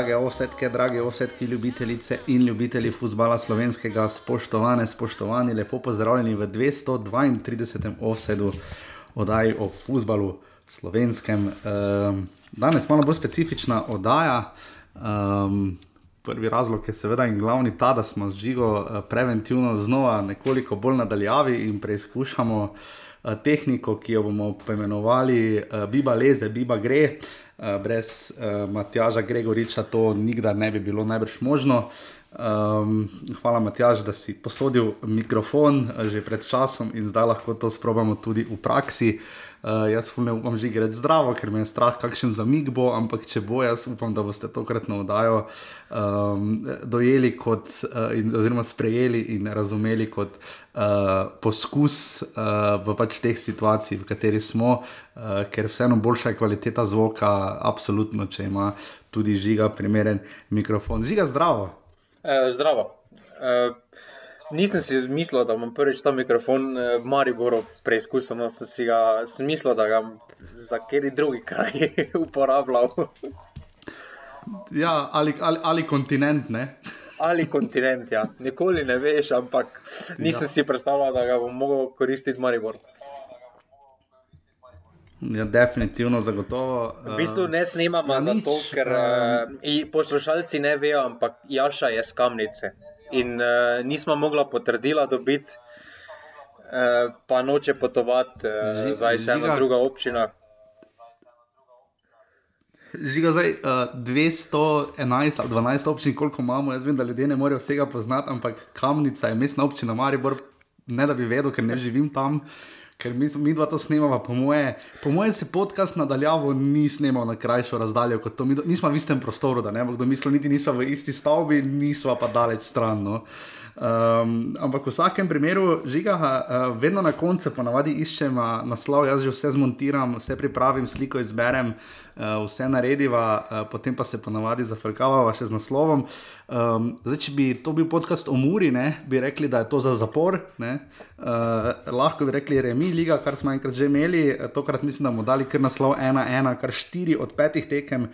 Drage ovsetke, drage ovsetke, ljubitelice in ljubitelji futbola slovenskega, spoštovane, spoštovani, lepo pozdravljeni v 232. ovsedu oddaji o futbalu slovenskem. Um, danes malo bolj specifična oddaja. Um, prvi razlog je seveda in glavni ta, da smo z žigo uh, preventivno znova nekoliko bolj nadaljavi in preizkušamo uh, tehniko, ki jo bomo poimenovali uh, Biba Leze, Biba Gre. Uh, brez uh, Matjaža Gregoriča to nikdar ne bi bilo najbrž možno. Um, hvala, Matjaž, da si posodil mikrofon uh, že pred časom in zdaj lahko to sprobamo tudi v praksi. Uh, Uh, jaz ne upam, že gre zdravo, ker me je strah, kakšen zamik bo, ampak če bo, jaz upam, da boste tokratno oddajo um, dojeli kot, uh, in, oziroma sprejeli in razumeli kot uh, poskus uh, v pač teh situacijah, v kateri smo, uh, ker vseeno boljša je kvaliteta zvoka, absolutno, če ima tudi žiga primeren mikrofon. Žiga zdravo. E, zdravo. E, Nisem si mislil, da bom prvič ta mikrofon v eh, Mariboru preizkusil, no sem si ga mislil, da ga za kateri drugi kraj uporabljal. Ja, ali, ali, ali kontinent, ne? Ali kontinent, ja. Nikoli ne veš, ampak nisem ja. si predstavljal, da ga bom mogel koristiti v Mariboru. Ja, definitivno, zagotovo. V bistvu ne snimamo ja, zato, ker um, poslušalci ne vejo, ampak Jaša je z kamnice in uh, nismo mogli potrdila dobiti, uh, pa noče potovati uh, za eno drugo občino. Žiga zdaj uh, 211 ali 12 občin, koliko imamo, jaz vem, da ljudje ne morejo vsega poznati, ampak kamnica je mestna občina Maribor, ne da bi vedel, ker ne živim tam. Uh, ker mi, mi dva to snemamo, po moje, po moje se podcast nadaljavo ni snemal na krajšo razdaljo kot to. Mi do, nismo v istem prostoru, da ne bo kdo mislil, niti nismo v isti stavbi, nismo pa daleč stran. No. Um, ampak v vsakem primeru, žiga, uh, vedno na koncu ponavadi iščem naslov, jaz že vse zmontiram, vse pripravim, sliko izberem, uh, vse narediva, uh, potem pa se ponavadi zafrkavava še z naslovom. Um, zdaj, če bi to bil podcast o Muri, ne, bi rekli, da je to za zapor. Uh, lahko bi rekli, remi liga, kar smo enkrat že imeli, tokrat mislim, da bomo dali kar naslov 1-1, kar 4 od 5 tekem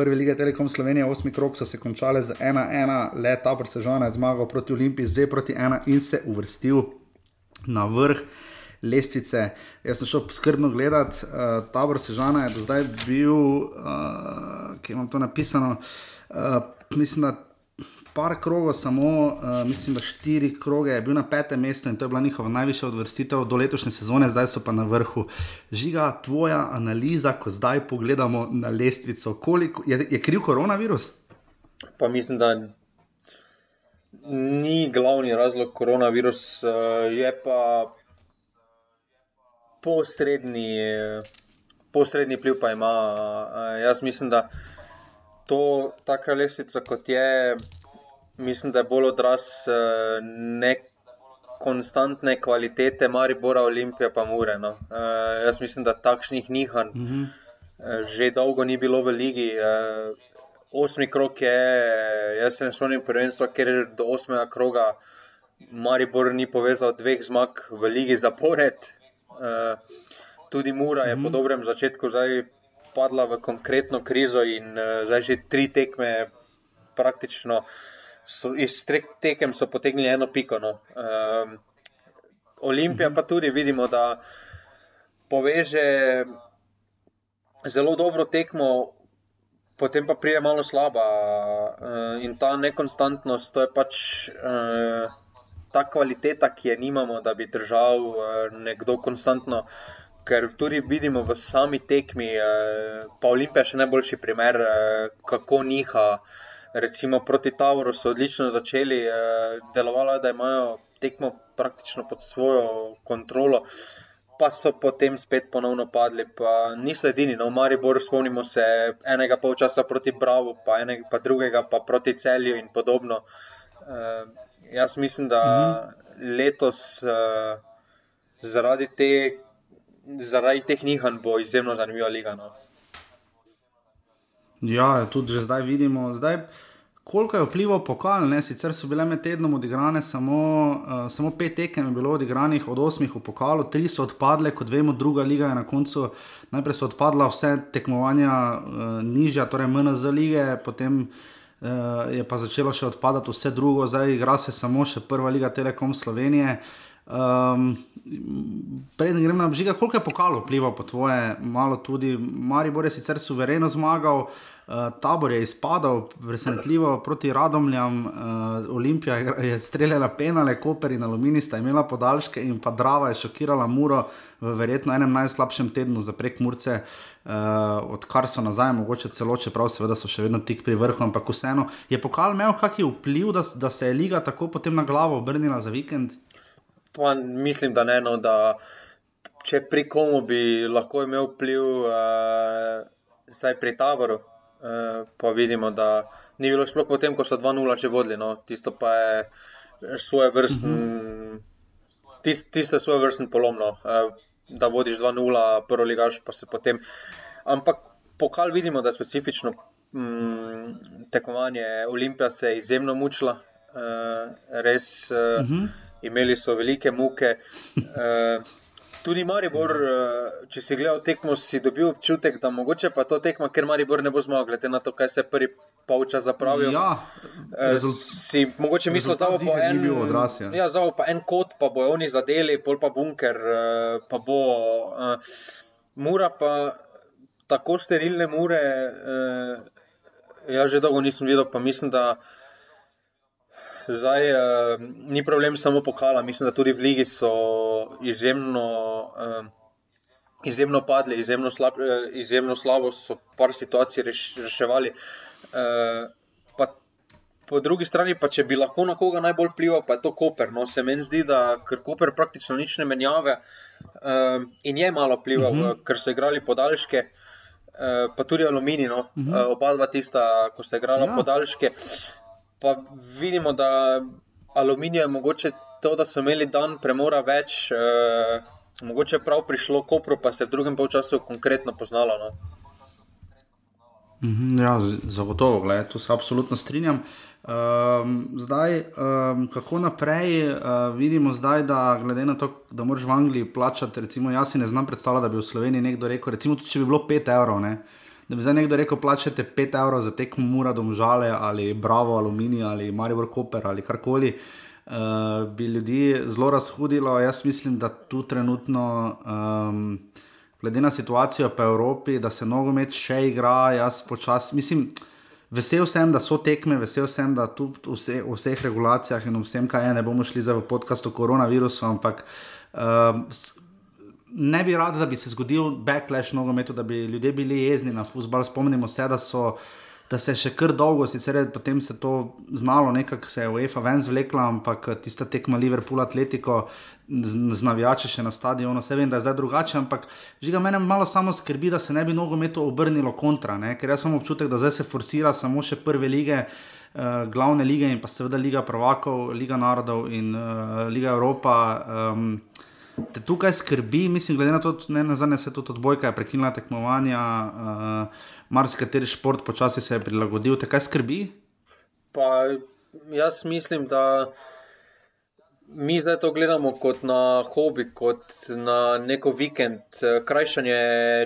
prve lige Telekom Slovenije, osmi krok so se končale z 1-1, le ta presežona je zmagal proti Olimpiji, zdaj proti 1 in se uvrstil na vrh. Lestvice. Jaz sem šel skrbno gledati, uh, ta vrsežana je do zdaj bil, uh, ki imam to napisano, uh, mislim, da par krogov, samo uh, mislim, da štiri kroge, je bil na petem mestu in to je bila njihova najvišja odvrstitev do letošnje sezone, zdaj so pa na vrhu. Žiga, tvoja analiza, ko zdaj pogledamo na lestvico, koliko je, je kriv koronavirus? Pa mislim, da ni glavni razlog koronavirus, uh, je pa posredni. Posredni vpliv pa ima. Uh, jaz mislim, da to, taka lestvica, kot je, mislim, da je bolj odraz uh, nekonstantne kvalitete Maribora, Olimpije pa Mure. No. Uh, jaz mislim, da takšnih nihanj mm -hmm. uh, že dolgo ni bilo v ligi. Uh, osmi krok je, jaz sem šel prvenstvo, ker do osmega kroga Maribor ni povezal dveh zmag v ligi zapored. Uh, tudi Mura je mm -hmm. po mhm. dobrem začetku zdaj padla v konkretno krizo in uh, zdaj že tri tekme praktično so, iz treh tekem so potegnili eno piko. No. Um, Olimpija pa tudi vidimo, da poveže zelo dobro tekmo, potem pa prije malo slaba. Uh, in ta nekonstantnost, to je pač uh, ta kvaliteta, ki je nimamo, da bi držal uh, nekdo konstantno. Ker tudi vidimo v sami tekmi, pa Olimpija še najboljši primer, kako niha recimo proti Tauru so odlično začeli, eh, delovalo je, da imajo tekmo praktično pod svojo kontrolo, pa so potem spet ponovno padli. Pa niso edini, no, v Mariboru spomnimo se enega polčasa proti Bravo, pa enega pa drugega, pa proti Celju in podobno. Eh, jaz mislim, da mhm. letos eh, zaradi, te, zaradi teh nihanj bo izjemno zanimiva liga. No. Ja, tudi že zdaj vidimo. Zdaj, koliko je vplival pokal, ne? sicer so bile med tednom odigrane samo, uh, samo pet tekem, je bilo odigranih od osmih v pokalu, tri so odpadle, kot vemo, druga liga je na koncu. Najprej so odpadla vse tekmovanja uh, nižja, torej MNZ lige, potem uh, je pa začelo še odpadati vse drugo, zdaj igra se samo še prva liga Telekom Slovenije. Um, Preden grem na bžiga, koliko je pokalo vplival po tvoje, malo tudi, Maribor je sicer suvereno zmagal, uh, tabor je izpadal, presenetljivo proti Radomljam, uh, Olimpija je streljala penale, Koper in Aluminij sta imela podaljške in pa Drava je šokirala Muro v verjetno enem najslabšem tednu za prek Murce, uh, odkar so nazaj, mogoče celo, čeprav seveda so še vedno tik pri vrhu, ampak vseeno je pokal imel kakšen vpliv, da, da se je liga tako potem na glavo obrnila za vikend? Pa mislim, da ne, no, da če pri komu bi lahko imel vpliv, uh, zdaj pri taboru. Eh, pa vidimo, da ni bilo sploh potem, ko so 2-0 že vodili. No. Tisto pa je svoje vrstne. Uh -huh. Tisto je svoje vrstne polomno, eh, da vodiš 2-0, prvo ligaš, pa se potem. Ampak pokal vidimo, da je specifično mm, tekmovanje. Olimpija se je izjemno mučila, uh, res uh -huh. Imeli so velike muke. Uh, Tudi Maribor, eh, če si gledal tekmo, si dobil občutek, da mogoče pa to tekmo, ker Maribor ne bo zmagal, glede na to, kaj se prvi polčas zapravijo. Ja, eh, rezult, si mogoče mislil, da bo en, odraz, ja. Ja, pa en kot, pa bo oni zadeli, pol pa bunker, pa bo mura, pa tako sterilne mure. Ja, že dolgo nisem videl, pa mislim, da. Zdaj, uh, ni problem samo pokala, mislim, da tudi v Ligi so izjemno, uh, izjemno padli, izjemno, slab, uh, izjemno slabo so par situacij reš, reševali. Uh, Po drugi strani, pa če bi lahko na koga najbolj vplival, pa je to Koper. No, se meni zdi, da ker Koper praktično nič ne menjave uh, in je malo vplival, uh mhm. -huh. ker so igrali podaljške, uh, pa tudi aluminij, no, uh -huh. uh, oba dva tista, ko ste igrali ja. podaljške. Uh, pa vidimo, da aluminij je mogoče to, da so imeli dan premora več, eh, mogoče prav prišlo Kopro, pa se v drugem polčasu konkretno poznalo. No? Mhm, ja, zagotovo, gledaj, tu se absolutno strinjam. Um, zdaj, um, kako naprej, uh, vidimo zdaj, da glede na to, da moraš v Angliji plačati, recimo, jaz si ne znam predstavljati, da bi v Sloveniji nekdo rekel, recimo, če bi bilo 5 evrov, ne, uh, da bi zdaj nekdo rekel, plačete 5 evrov za tekmo Mura domžale ali Bravo, Aluminij ali Maribor Koper ali karkoli, uh, bi ljudi zelo razhudilo. Jaz mislim, da tu trenutno, um, glede na situacijo po Evropi, da se nogomet še igra, jaz počasi mislim. Vesel sem, da so tekme, vesel sem, da tu v, vse, v vseh regulacijah in vsem, kaj je, ne bomo šli za v podkast o koronavirusu, ampak uh, ne bi rad, da bi se zgodil backlash nogometu, da bi ljudje bili jezni na futbol. Spomnimo se, da, so, da se je še kar dolgo, sicer je potem se to znalo, nekako se je UEFA ven zvlekla, ampak tista tekma Liverpool Atletico. Z navijači še na stadionu, vse vem, da je zdaj drugače, ampak žiga mene malo samo skrbi, da se ne bi nogometu obrnilo kontra, ne? ker jaz imam občutek, da zdaj se forsira samo še prve lige, uh, glavne lige in pa seveda Liga Prvakov, Liga narodov in uh, Liga Evropa. Um, te tukaj skrbi, mislim, glede na to, da ne znane se tudi odbojka, je prekinila tekmovanja, uh, marsikateri šport počasi se je prilagodil, te kaj skrbi? Pa jaz mislim, da mi zdaj to gledamo kot na hobi, kot na neko vikend, krajšanje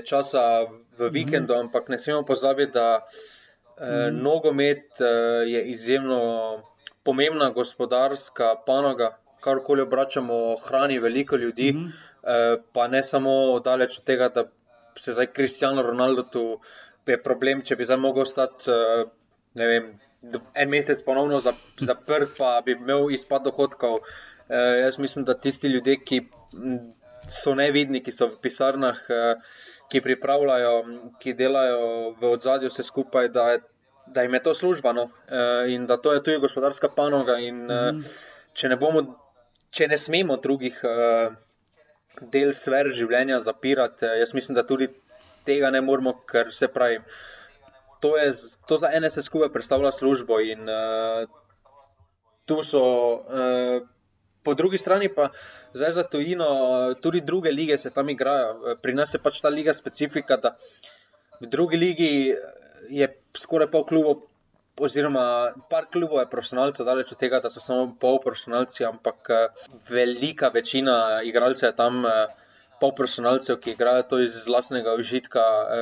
časa v mhm. vikendu, mm -hmm. ampak ne smemo pozabiti, da eh, mm -hmm. nogomet eh, je izjemno pomembna gospodarska panoga karkoli obračamo, hrani veliko ljudi, mm -hmm. pa ne samo daleč od tega, da se zdaj Kristijano Ronaldo tu je problem, če bi zdaj mogel ostati eh, vem, en mesec ponovno zaprt, pa bi imel izpad dohodkov. Eh, jaz mislim, da tisti ljudje, ki so nevidni, ki so v pisarnah, ki pripravljajo, ki delajo v odzadju vse skupaj, da, da jim je to služba no? in da to je tudi gospodarska panoga. In, mm -hmm. Če ne bomo če ne smemo drugih uh, del sfer življenja zapirati, uh, jaz mislim, da tudi tega ne moramo, ker se pravi. To, je, to za ene se skupaj predstavlja službo, in uh, tu so, uh, po drugi strani pa zdaj za tujino, tudi druge lige se tam igrajo. Pri nas je pač ta liga specifika, da v drugi ligi je skoraj pol klubov oziroma par klubov je profesionalcev, daleč od tega, da so samo polprofesionalci, ampak uh, velika večina igralcev je tam. Uh, Polprofesionalcev, ki igrajo to iz vlastnega užitka, e,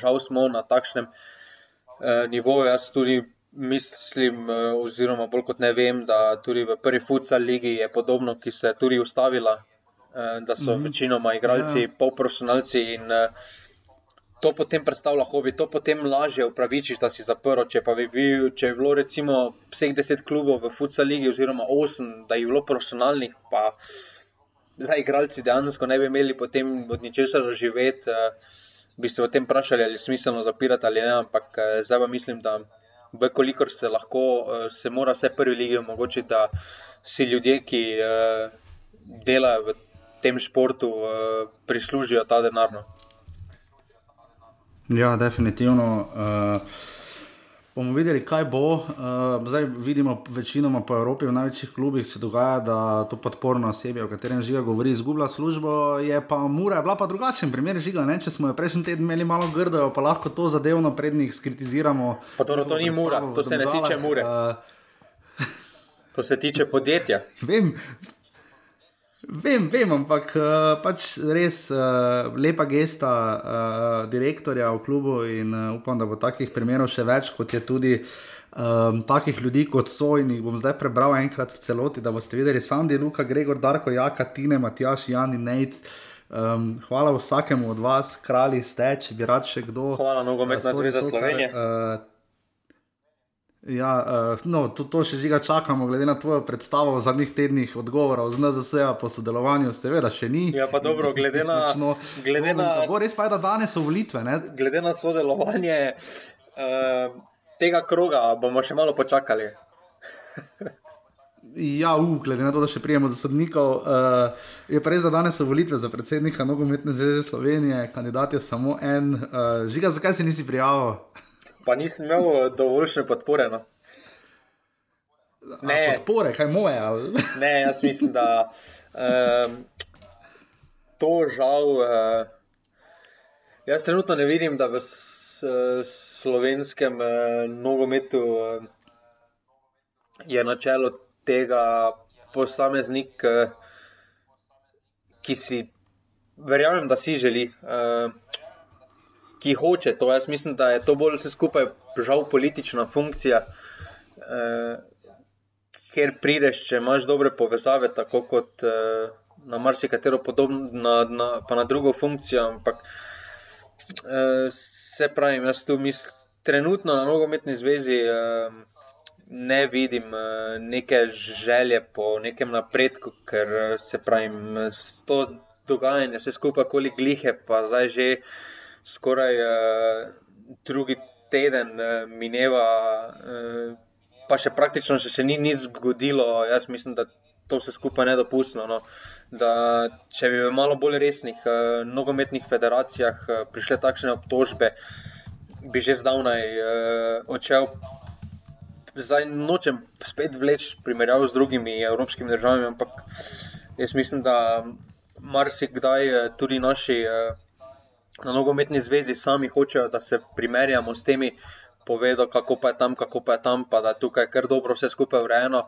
žal smo na takšnem nivoju. Jaz tudi mislim, oziroma bolj kot ne vem, da tudi v prvi futsal ligi je podobno, ki se je tudi ustavila, da so mm -hmm. večinoma igralci ja. polprofesionalci in e, to potem predstavlja hobi, to potem lažje upravičiš, da si zaprl. Če bi bil, če bi bilo recimo vseh deset klubov v Futsal ligi oziroma osem, da je bilo profesionalnih, pa za igralci dejansko ne bi imeli potem od ničesar živeti, uh, bi se o tem vprašali, ali je smiselno zapirati ali ne, ampak uh, zdaj pa mislim, da vkolikor se lahko, uh, se mora vse prvi ligi omogočiti, da si ljudje, ki delajo v tem športu, prislužijo ta denar. Ja, definitivno. Uh, bomo videli, kaj bo. Uh, zdaj vidimo, večinoma po Evropi, v največjih klubih se dogaja, da to podporno osebje, o katerem žiga govori, izgublja službo. Je pa Mura je bila pa drugačen primer žiga. Ne? Če smo jo prejšnji teden imeli malo grdo, pa lahko to zadevno pred njih skritiziramo. Pa to, to ni Mura, to se ne tiče Mure. Uh, to se tiče podjetja. Vem. Vem, vem, ampak uh, pač res uh, lepa gesta uh, direktorja v klubu in uh, upam, da bo takih primerov še več, kot je tudi um, takih ljudi, kot so. In jih bom zdaj prebral enkrat v celoti, da boste videli, Sandy, Luka, Gregor, Darko, Jaka, Tine, Matjaš, Jan in Nec. Um, hvala vsakemu od vas, kralji ste, če bi rad še kdo. Hvala, nogometna zveza Slovenije. Uh, Ja, uh, no, to, to še žiga čakamo, glede na tvojo predstavo v zadnjih tednih odgovorov z NZS po sodelovanju, seveda še ni. Ja, pa dobro, glede na. No, glede na to, res pa je, da danes so volitve. Ne? Glede na sodelovanje uh, tega kroga, bomo še malo počakali. Ja, uh, glede na to, da še prijemo do sodnikov, uh, je pa res, da danes so volitve za predsednika Nogometne zveze Slovenije, kandidat je samo en. Uh, žiga, zakaj se nisi prijavil? Pa nisem imel dovoljšne podpore. No. Ne, A, podpore, kaj moje. Ali? Ne, jaz mislim, da um, to žal. Uh, jaz trenutno ne vidim, da v slovenskem uh, nogometu uh, je na čelu tega posameznik, uh, ki si, verjamem, da si želi. Uh, ki hoče to. Jaz mislim, da je to bolj vse skupaj žal politična funkcija, eh, ker prideš, če imaš dobre povezave, tako kot eh, na marsikatero podobno, na, na, pa na drugo funkcijo. Ampak eh, se pravi, jaz tu mislim, trenutno na nogometni zvezi. Eh, Ne vidim uh, neke želje po nekem napredku, ker eh, se pravi, s to dogajanjem, vse skupaj, koliko glihe, pa zdaj že uh, skoraj uh, drugi teden uh, mineva, uh, pa še praktično še se ni nič zgodilo. Jaz mislim, da to vse skupaj je nedopustno. No. Da, če bi v malo bolj resnih uh, nogometnih federacijah uh, prišle takšne obtožbe, bi že zdavnaj uh, odšel. Zdaj nočem spet vleči primerjavo z drugimi evropskimi državami, ampak jaz mislim, da marsikdaj tudi naši uh, na nogometni zvezi sami hočejo, da se primerjamo s temi, povedo, kako pa je tam, kako pa je tam, pa da je tukaj kar dobro vse skupaj urejeno.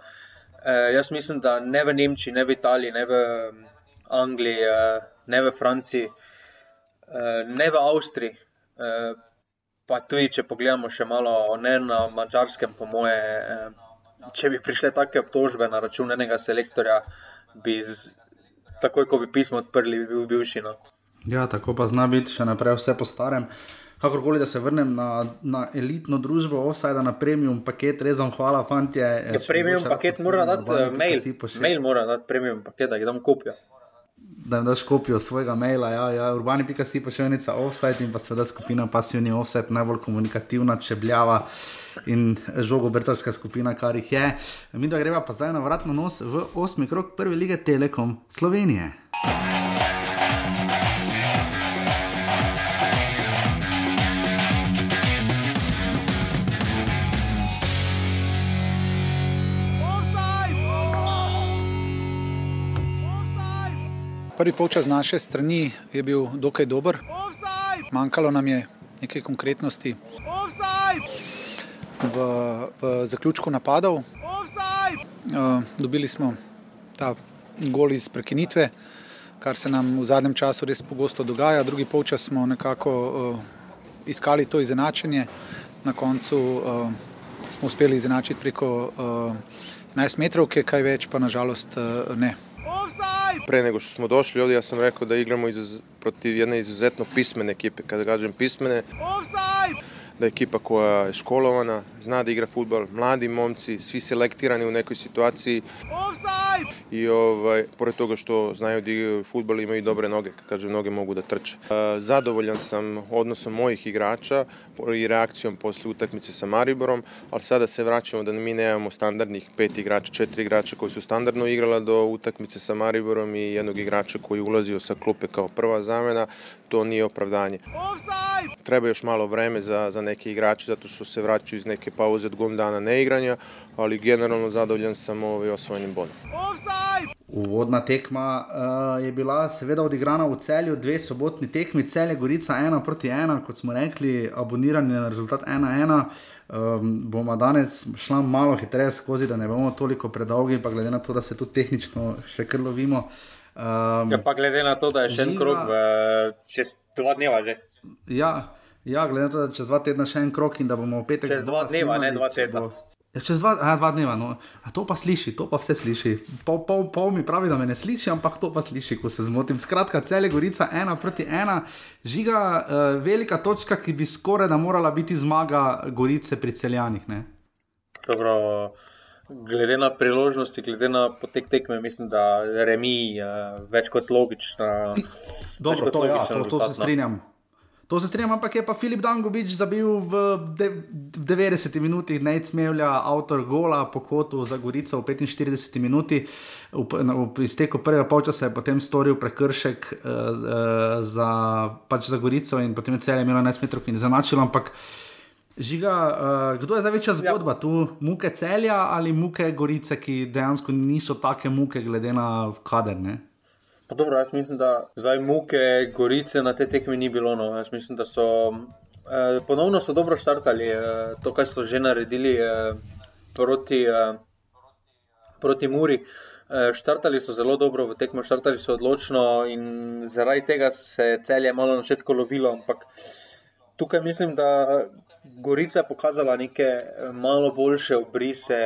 E, jaz mislim, da ne v Nemčiji, ne v Italiji, ne v Angliji, e, ne v Franciji, e, ne v Avstriji. E, pa tudi, če pogledamo še malo, ne na mačarskem, po moje, e, če bi prišle take obtožbe na račun enega selektorja, bi z, takoj, ko bi pismo odprli, bi bil bivši. No. Ja, tako pa zna biti še naprej vse po starem. Kakorkoli, da se vrnem na, na elitno družbo, offside na premium paket, res vam hvala, fanti. Ja, premium paket mora dati uh, mail. Mail mora dati premium paket, da jih dam kopijo. Da jim daš kopijo svojega maila, ja, ja urbani.si pošiljnica offside in pa seveda skupina pasivni offside, najbolj komunikativna, čebljava in žogobrtarska skupina, kar jih je. Mi da greva pa zdaj na vratno nos v osmi krok prve lige Telekom Slovenije. Prvi polčas naše strani je bil dokaj dober. Manjkalo nam je nekaj konkretnosti. v, v zaključku napadov. Uh, dobili smo ta gol iz prekinitve, kar se nam v zadnjem času res pogosto dogaja. Drugi polčas smo nekako uh, iskali to izenačenje, na koncu uh, smo uspeli izenačiti preko uh, 11 metrov, kaj več pa nažalost uh, ne. Pre nego što smo došli ovdje, ja sam rekao da igramo izuz, protiv jedne izuzetno pismene ekipe. Kada kažem pismene, da je ekipa koja je školovana, zna da igra futbol, mladi momci, svi selektirani u nekoj situaciji. I ovaj, pored toga što znaju da igraju futbol, imaju i dobre noge, kad kažem noge mogu da trče. E, zadovoljan sam odnosom mojih igrača i reakcijom posle utakmice sa Mariborom, ali sada se vraćamo da mi nemamo standardnih pet igrača, četiri igrača koji su standardno igrala do utakmice sa Mariborom i jednog igrača koji je ulazio sa klupe kao prva zamena, to nije opravdanje. Treba još malo vreme za, za neke igrače zato što se vraćaju iz neke pauze od godinu dana neigranja, ali generalno zadovoljan sam ovaj osvojenim bodom. Uvodna tekma uh, je bila seveda odigrana v celju, dve sobotni tekmi, celje Gorica 1 proti 1, kot smo rekli, abonirani na rezultat 1-1. Um, bomo danes šli malo hitreje skozi, da ne bomo toliko predolgi, pa glede na to, da se tu tehnično še kar lovimo. Um, ja, pa glede na to, da je še en krog, čez dva dneva že. Ja, ja, glede na to, da čez dva tedna še en krog in da bomo v petek. Čez dva dneva, ne dva tedna. Bo... Ja, čez dva, a, dva dneva, no. a to pa sliši, to pa vse sliši. Pol, pol, pol mi pravi, da me ne sliši, ampak to pa sliši, ko se zmotim. Skratka, cel je gorica ena proti ena, žiga uh, velika točka, ki bi skoraj da morala biti zmaga gorice pri celjanih. Ne? Dobro, glede na priložnosti, glede na potek tekme, mislim, da remi uh, več kot logična. Dobro, to, ja, to, to se strinjam. To se strinjam, ampak je pa Filip Dangovič zabil v 90 minutah, ne smevlja avtor gola po kotu za Gorico v 45 minutah. V, v izteku prvega polčasa je potem storil prekršek uh, uh, za, pač za Gorico in potem je cel imel 11 metrov in zanačil. Ampak žiga, uh, kdo je zdaj večja zgodba? Ja. Tu muke celja ali muke Gorice, ki dejansko niso take muke, glede na kader. Ne? Pa dobro, jaz mislim, da zdaj muke, gorice na te tekmi ni bilo. No. Jaz mislim, da so eh, ponovno so dobro štartali eh, to, kar so že naredili eh, proti, eh, proti Muri. Eh, štartali so zelo dobro v tekmo, štartali so odločno in zaradi tega se je celje malo na začetku lovilo. Ampak tukaj mislim, da Gorica je pokazala neke eh, malo boljše obrise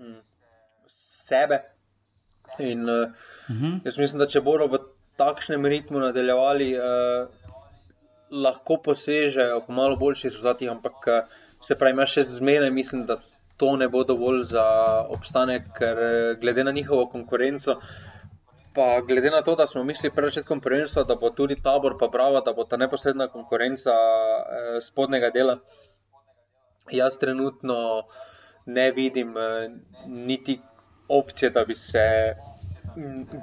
m, sebe. In, uh, uh -huh. Jaz mislim, da če bodo v takšnem ritmu nadaljevali, uh, lahko posežejo po malo boljših rezultatih, ampak uh, se pravi, imaš še zmeraj, mislim, da to ne bo dovolj za obstanek, ker glede na njihovo konkurenco. Pa glede na to, da smo mislili pred začetkom prvenstva, da bo tudi tabor, pa bravo, da bo ta neposredna konkurenca eh, spodnega dela, jaz trenutno ne vidim eh, niti opcije, da bi se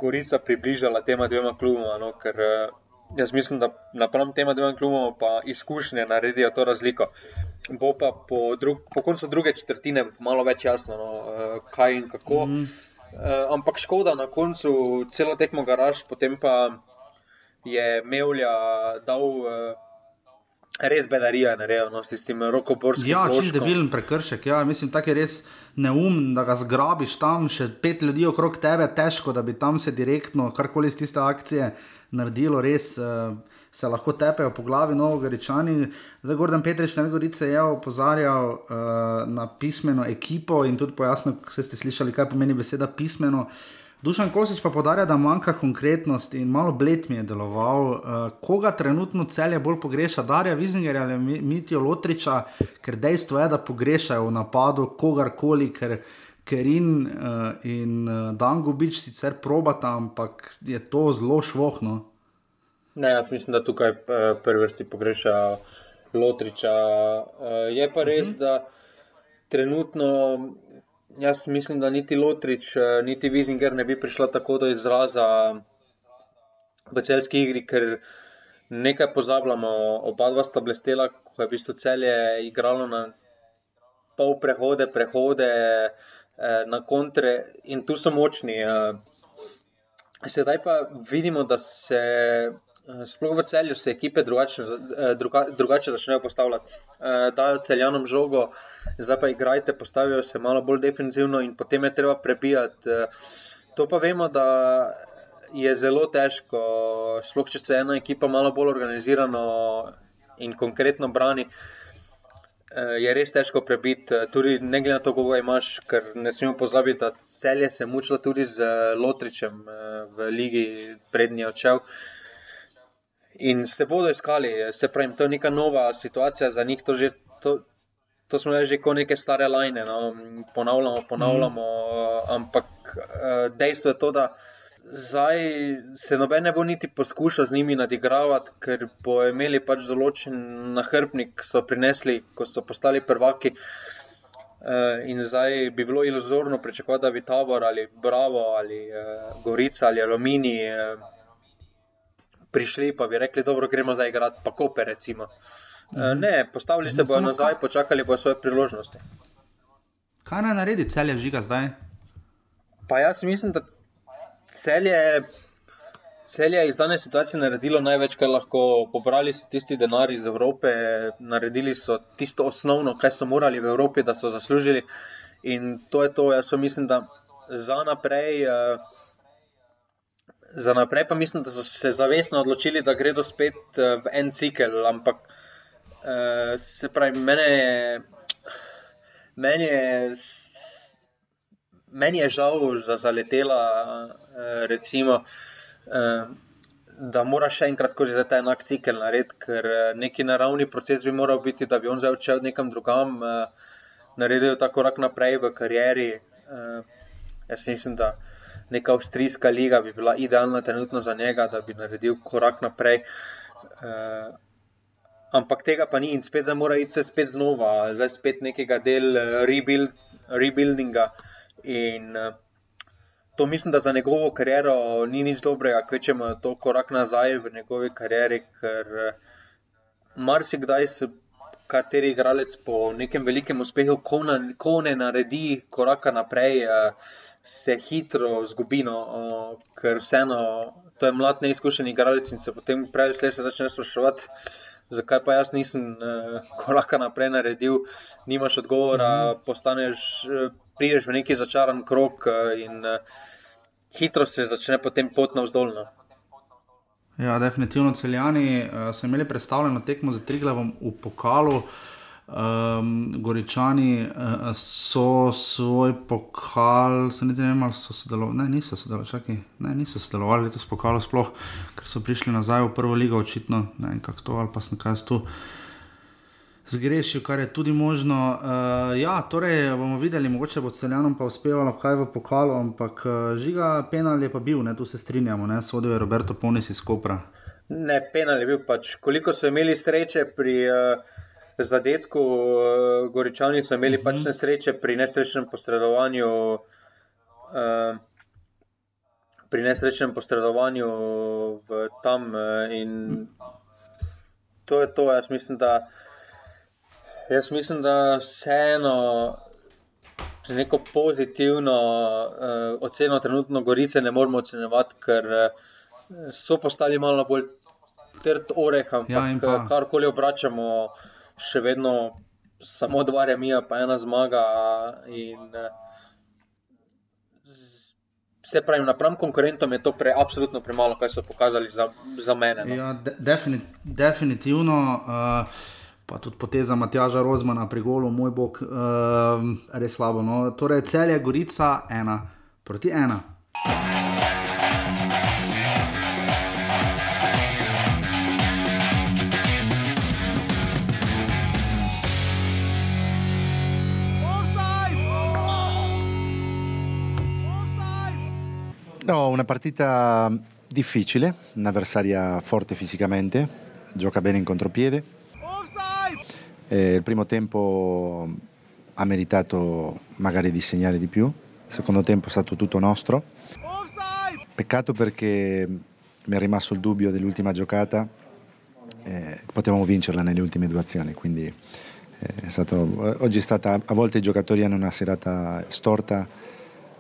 Gorica približala tema dvema kluboma. No, ker eh, jaz mislim, da napram tema dvema kluboma pa izkušnje naredijo to razliko. Bo pa po, drug, po koncu druge četrtine malo več jasno, no, eh, kaj in kako. Mm. Ampak škoda na koncu celo tekmo garaž, potem pa je Mevlja dal res bedarija, ne rejo, no, s tem rokoborskim. Ja, čist debilen prekršek. Ja, mislim, tako je res neum, da ga zgrabiš tam, še pet ljudi okrog tebe, težko, da bi tam se direktno, karkoli iz tiste akcije naredilo, res. Uh, Se lahko tepejo po glavi, novo goričani. Zdaj, Gordon Petrič, ne gorice, je opozarjal uh, na pismeno ekipo in tudi pojasnil, kako ste slišali, kaj pomeni beseda pismeno. Uh, Dušan Kosič pa podarja, da manjka konkretnost in malo bled mi je deloval. Uh, koga trenutno celje bolj pogreša, Darja Vizingerja ali Mitijo Lotriča, ker dejstvo je, da pogrešajo v napadu kogarkoli, ker Kerin uh, in uh, Dangubič sicer probata, ampak je to zelo švohno. Ne, jaz mislim, da tukaj prvi vrsti pogreša Lotriča. Uh, je pa res, uh mhm. -huh. da trenutno Jaz mislim, da niti Lotrič, eh, niti Vizinger ne bi prišla tako do izraza v celski igri, ker nekaj pozabljamo. Oba dva sta blestela, ko je v bistvu celje igralo na pol prehode, prehode, eh, na kontre in tu so močni. Eh. Sedaj pa vidimo, da se Sploh v celju se ekipe drugače, druga, drugače začnejo postavljati. Dajo celjanom žogo, zdaj pa igrajte, postavijo se malo bolj defensivno in potem je treba prebijati. To pa vemo, da je zelo težko, sploh če se ena ekipa malo bolj organizirano in konkretno brani. Je res težko prebiti, tudi ne glede na to, kako imaš, ker ne smemo pozabiti, da celje se mučilo tudi z Lotričem v Ligi prednji odšel. In se bodo iskali, se pravi, to je neka nova situacija za njih, to, že, to, to smo že kot neke stare lajne, no? ponavljamo, ponavljamo, mm. ampak dejstvo je to, da zdaj se noben ne bo niti poskušal z njimi nadigravati, ker bo imeli pač določen nahrbnik, ki so prinesli, ko so postali prvaki. In zdaj bi bilo iluzorno pričakovati, da bi Tabor ali Bravo ali Gorica ali Aluminij prišli, pa bi rekli, dobro, gremo zdaj igrati, pa kope recimo. Ne, postavili se bodo nazaj, počakali bodo svoje priložnosti. Kaj naj naredi celje žiga zdaj? Pa jaz mislim, da celje, celje je iz dane situacije naredilo največ, kar lahko. Pobrali so tisti denar iz Evrope, naredili so tisto osnovno, kar so morali v Evropi, da so zaslužili. In to je to, jaz pa mislim, da za naprej. Za naprej pa mislim, da so se zavestno odločili, da gredo spet v en cikel. Ampak se pravi, mene je, meni je, meni je žal za zaletela, recimo, da mora še enkrat skozi ta enak cikel narediti, ker neki naravni proces bi moral biti, da bi on zdaj odšel nekam drugam, naredil ta korak naprej v karieri. Jaz mislim, da neka avstrijska liga bi bila idealna trenutno za njega, da bi naredil korak naprej. Ampak tega pa ni in spet zdaj mora iti spet znova, zdaj spet nekega del rebuild, rebuildinga. In to mislim, da za njegovo kariero ni nič dobrega, kvečjemu je to korak nazaj v njegovi karieri, ker marsikdaj se kateri igralec po nekem velikem uspehu, ko, na, ko ne naredi koraka naprej, se hitro zgubi, no, ker vseeno to je mlad, neizkušen igralec in se potem prej ali slej se začne spraševati, zakaj pa jaz nisem koraka naprej naredil, nimaš odgovora, postaneš, prideš v neki začaran krog in hitro se začne potem pot navzdol, no. Ja, definitivno Celjani so imeli predstavljeno tekmo s Triglavom v pokalu. Um, Goričani uh, so svoj pokal, se niti ne vem, ali so sodelovali, ne, niso sodelovali, čakaj, ne, niso sodelovali letos pokalo sploh, ker so prišli nazaj v prvo ligo, očitno, ne vem, kako to, ali pa sem kaj tu zgrešil, kar je tudi možno. Uh, ja, torej bomo videli, mogoče bo Celjanom pa uspevalo kaj v pokalu, ampak žiga penal je pa bil, ne, tu se strinjamo, ne, sodel je Roberto Ponis iz Kopra. Ne, penal je bil pač, koliko so imeli sreče pri uh, zadetku, uh, Goričani so imeli uh -huh. pač nesreče pri nesrečnem posredovanju. Uh, Pri nesrečnem posredovanju v tam, in to je to. Jaz mislim, da, jaz mislim, da vseeno z neko pozitivno uh, oceno trenutno Gorice ne moremo ocenjevati, ker so postali malo bolj trd oreh, ampak Ja, karkoli obračamo, še vedno samo dva remija, pa ena zmaga. In, se pravi, napram konkurentom je to pre, absolutno premalo, kaj so pokazali za, za mene. No. Ja, de, defini, definitivno. Uh, pa tudi poteza Matjaža Rozmana pri golu, moj bog, uh, res slabo. No. Torej, cel je Gorica ena proti ena. No, una partita difficile, un'avversaria forte fisicamente, gioca bene in contropiede. Eh, il primo tempo ha meritato magari di segnare di più, il secondo tempo è stato tutto nostro. Peccato perché mi è rimasto il dubbio dell'ultima giocata, eh, potevamo vincerla nelle ultime due azioni, quindi eh, è stato, oggi è stata, a volte i giocatori hanno una serata storta,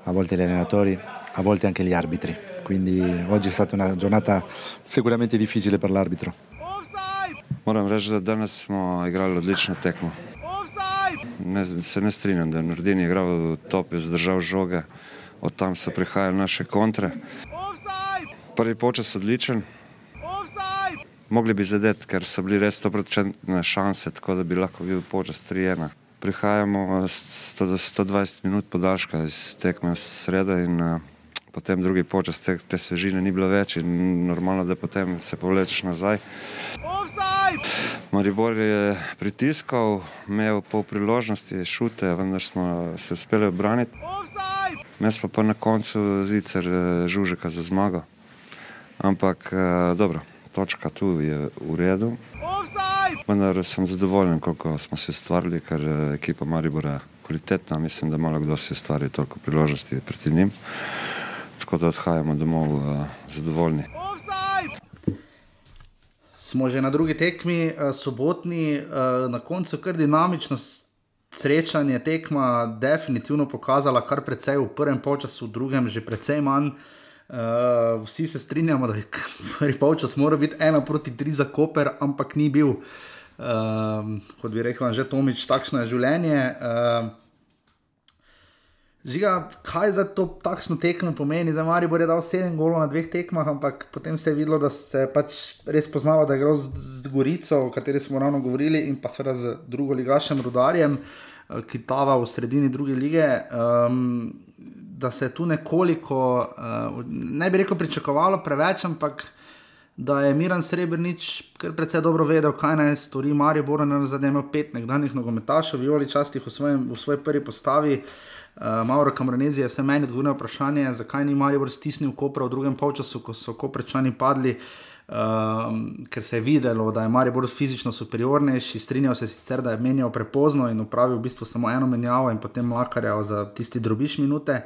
a volte gli allenatori, a volte anche gli arbitri. quindi oggi è stata una giornata sicuramente difficile per l'arbitro. Moram reči, da danes smo igrali odlično tekmo. Ne, se ne strinjam, da je Nordin igral top, je zdržal žoge, od tam so prihajale naše kontre. Prvi počas odličen. Mogli bi zadeti, ker so bili res 100% šanse, tako da bi lahko bil počas 3-1. Prihajamo 100 do 120 minut podaljška iz tekme sreda in uh, potem drugi počas te, te svežine ni bilo več in normalno, da potem se povlečeš nazaj. Maribor je pritiskal, imel pol priložnosti, šute, vendar smo se uspeli obraniti. Mes pa pa na koncu zicer žužeka za zmago. Ampak uh, dobro, točka tu je v redu. Vendar sem zadovoljen, koliko smo se ustvarili, ker je ekipa Maribora kvalitetna. Mislim, da malo kdo si ustvari toliko priložnosti proti njim. Tako da odhajamo domov uh, zadovoljni. Smo že na drugi tekmi, uh, sobotni, uh, na koncu kar dinamično srečanje, tekma definitivno pokazala kar precej v prvem polčasu, v drugem že precej manj. Uh, vsi se strinjamo, da je prvi polčas mora biti ena proti tri za Koper, ampak ni bil, uh, kot bi rekel, že Tomič, takšno je življenje. Uh, Žiga, kaj za to takšno tekmo pomeni? Za Mari bo je dal 7 golov na dveh tekmah, ampak potem se je videlo, da se je pač res poznalo, da je gre z, Gorico, o kateri smo ravno govorili, in pa seveda z drugo ligašem rudarjem, ki tava v sredini druge lige. Um, da se je tu nekoliko, uh, ne bi rekel, pričakovalo preveč, ampak da je Miran Srebrenic kar precej dobro vedel, kaj naj stori Marijo Boran, da je imel pet nekdanjih nogometašov, violi častih v, svojem, v svoji prvi postavi. Uh, Mauro Kamronezi je vse meni odgovoril vprašanje, zakaj ni Marijo stisnil kopra v drugem polčasu, ko so koprečani padli. Um, ker se je videlo, da je Marijo bolj fizično superiornejši, strinjal se sicer, da je menjal prepozno in upravil v bistvu samo eno menjavo in potem lakarjal za tisti drobiš minute.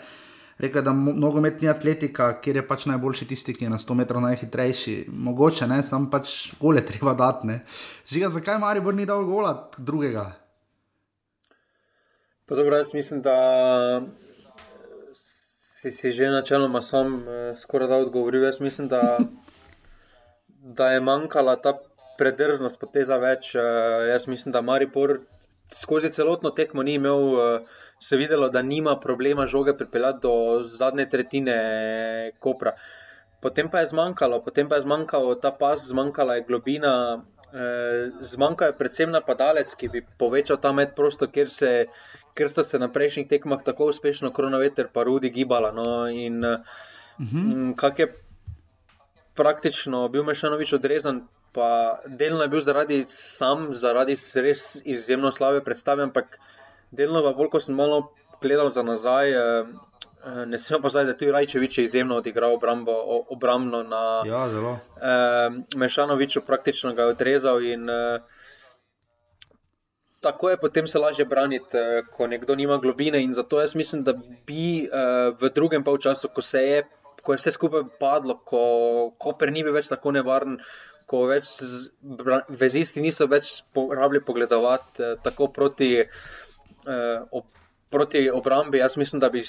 Rekel je, da nogometni atletika, kjer je pač najboljši tisti, ki je na 100 metrov najhitrejši, mogoče ne, sam pač gole treba dati. Žiga, zakaj Marijo ni dal gola drugega? Pa dobro, jaz mislim, da si, si že načeloma sam eh, skoraj da odgovoril. Jaz mislim, da, da je manjkala ta predrznost, poteza več. Eh, jaz mislim, da Maripor skozi celotno tekmo ni imel, eh, se videlo, da nima problema žoge pripeljati do zadnje tretjine kopra. Potem pa je zmanjkalo, potem pa je zmanjkalo ta pas, zmanjkala je globina. Zmanjka je predvsem napadalec, ki bi povečal ta med prostor, kjer se, ker sta se na prejšnjih tekmah tako uspešno Kronoveter pa Rudi gibala. No, in uh -huh. kak je praktično bil Mešanovič odrezan, pa delno je bil zaradi sam, zaradi res izjemno slabe predstave, ampak delno pa bolj, ko sem malo gledal za nazaj. Uh, Ne smemo pozabiti, da je tudi Rajčevič izjemno odigral obrambo, obrambno na ja, zelo. Eh, Mešanoviču, praktično ga je odrezal in eh, tako je potem se lažje braniti, eh, ko nekdo nima globine. In zato jaz mislim, da bi uh, v drugem polčasu, ko se je, ko je vse skupaj padlo, ko Koper ni bil več tako nevaren, ko več vezisti niso več rabili pogledovati uh, tako proti, uh, ob, proti obrambi, jaz mislim, da bi.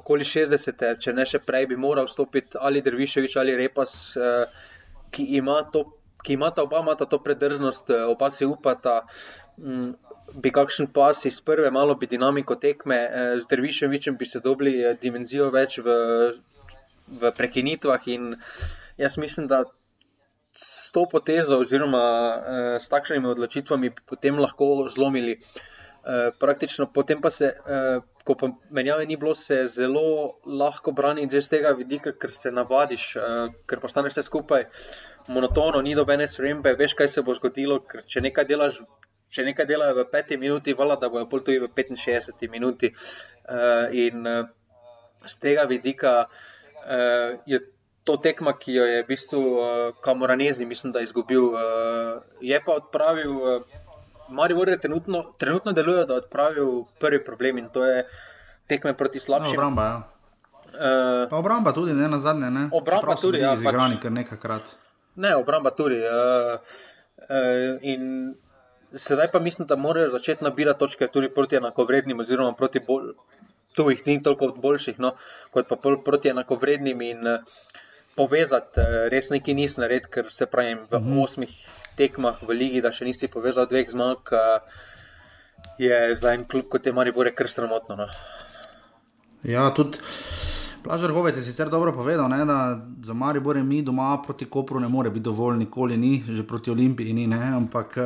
Okoli 60, če ne še prej, bi moral stopiti ali Drviševič ali Repas, ki ima to, ki ima ta oba, ima ta to predrznost, oba si upata, Mm, bi kakšen pas iz prve, malo bi dinamiko tekme, eh, z Dervišem Vičem bi se dobili eh, dimenzijo več v, v prekinitvah. In jaz mislim, da s to potezo, oziroma eh, s takšnimi odločitvami, bi potem lahko zlomili. Praktično, potem pa se, ko pa menjave ni bilo, se zelo lahko brani že z tega vidika, ker se navadiš, ker postaneš vse skupaj monotono, ni dobene spremembe, veš, kaj se bo zgodilo, ker če nekaj delaš če nekaj delajo v peti minuti, vala, da bojo tudi v 65 minuti. Uh, in uh, z tega vidika uh, je to tekma, ki jo je v bistvu uh, Kamoranezi, mislim, da je izgubil, uh, je pa odpravil. Uh, Mari Vore trenutno, trenutno deluje, da je odpravil prvi problem in to je tekme proti slabšim. No, obramba, ja. Uh, obramba tudi, ne na zadnje. Ne? Obramba tudi, ja. Izigrani pač, kar nekakrat. Ne, obramba tudi. Uh, uh, in Sedaj pa mislim, da morajo začeti nabirati točke tudi proti enakovrednim, oziroma proti bolj, tu jih ni toliko boljših, no, kot pa proti enakovrednim in povezati, res neki nisi nared, ker se pravi v mm -hmm. osmih tekmah v ligi, da še nisi povezal dveh zmag, je za en klub kot je Maribor kar sramotno. No. Ja, tudi. Plažar Hovec je sicer dobro povedal, ne, da za Maribor mi doma proti Kopru ne more biti dovolj, nikoli ni, že proti Olimpiji ni, ne, ampak uh,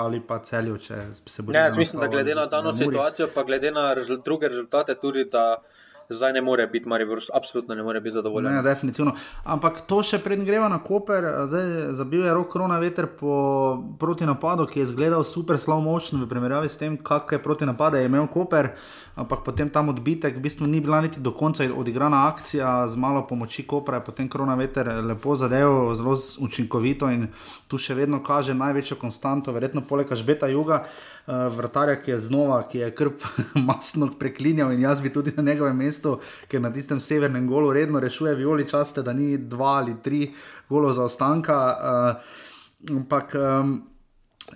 ali pa celju, če se bo. Ne, jaz mislim, da glede na dano situacijo, pa glede na rezult, druge rezultate, tudi da zdaj ne more biti Maribor, absolutno ne more biti zadovoljen. Ne, definitivno. Ampak to še pred greva na Koper, zdaj zabil je rok korona veter po proti napadu, ki je izgledal super slow motion v primerjavi s tem, kakšne proti napade je imel Koper. Ampak potem tam odbitek, v bistvu ni bila niti do konca odigrana akcija, z malo pomoči Kopra, potem korona veter lepo zadev, zelo učinkovito in tu še vedno kaže največjo konstanto, verjetno poleg Žbeta Juga. Eh, vrtarja, ki je znova, ki je krp masno preklinjal in jaz bi tudi na njegovem mestu, ker na tistem severnem golu redno rešuje violi časte, da ni dva ali tri golo za ostanka. Uh, ampak. Um,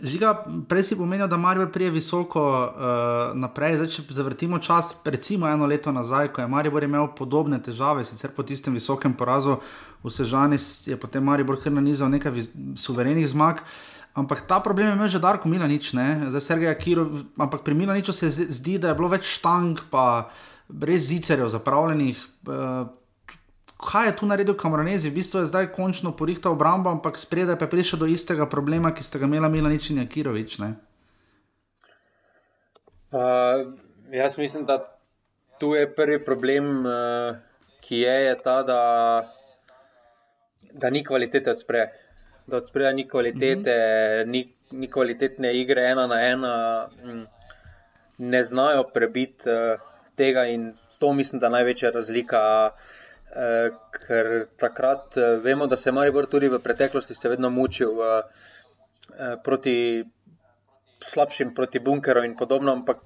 Žiga, prej si pomenil, da Marijo prije visoko uh, naprej. Zdaj, če zavrtimo čas, recimo eno leto nazaj, ko je Marijo imel podobne težave, sicer po tistem visokem porazu v Sežani, je potem Marijo kar nanizal nekaj suverenih zmag. Uh, Ampak ta problem je imel že Darko Milanič, za Sergeja Kirov. Ampak pri Milaniču se zdi, da je bilo več štang, pa brez zicerjev zapravljenih. Uh, kaj je tu naredil Kamoranezi? V bistvu je zdaj končno porihtal obrambo, ampak spredaj pa je prišel do istega problema, ki sta ga imela Milanič in Jakirovič. Uh, jaz mislim, da tu je prvi problem, uh, ki je, je ta, da, da ni kvalitete od spredaj da od spredja ni kvalitete, mm -hmm. ni, ni kvalitetne igre, ena na ena, mm, ne znajo prebiti uh, tega in to mislim, da je največja razlika. Uh, ker takrat uh, vemo, da se je Maribor tudi v preteklosti se vedno mučil uh, uh, proti slabšim, proti bunkerom in podobno, ampak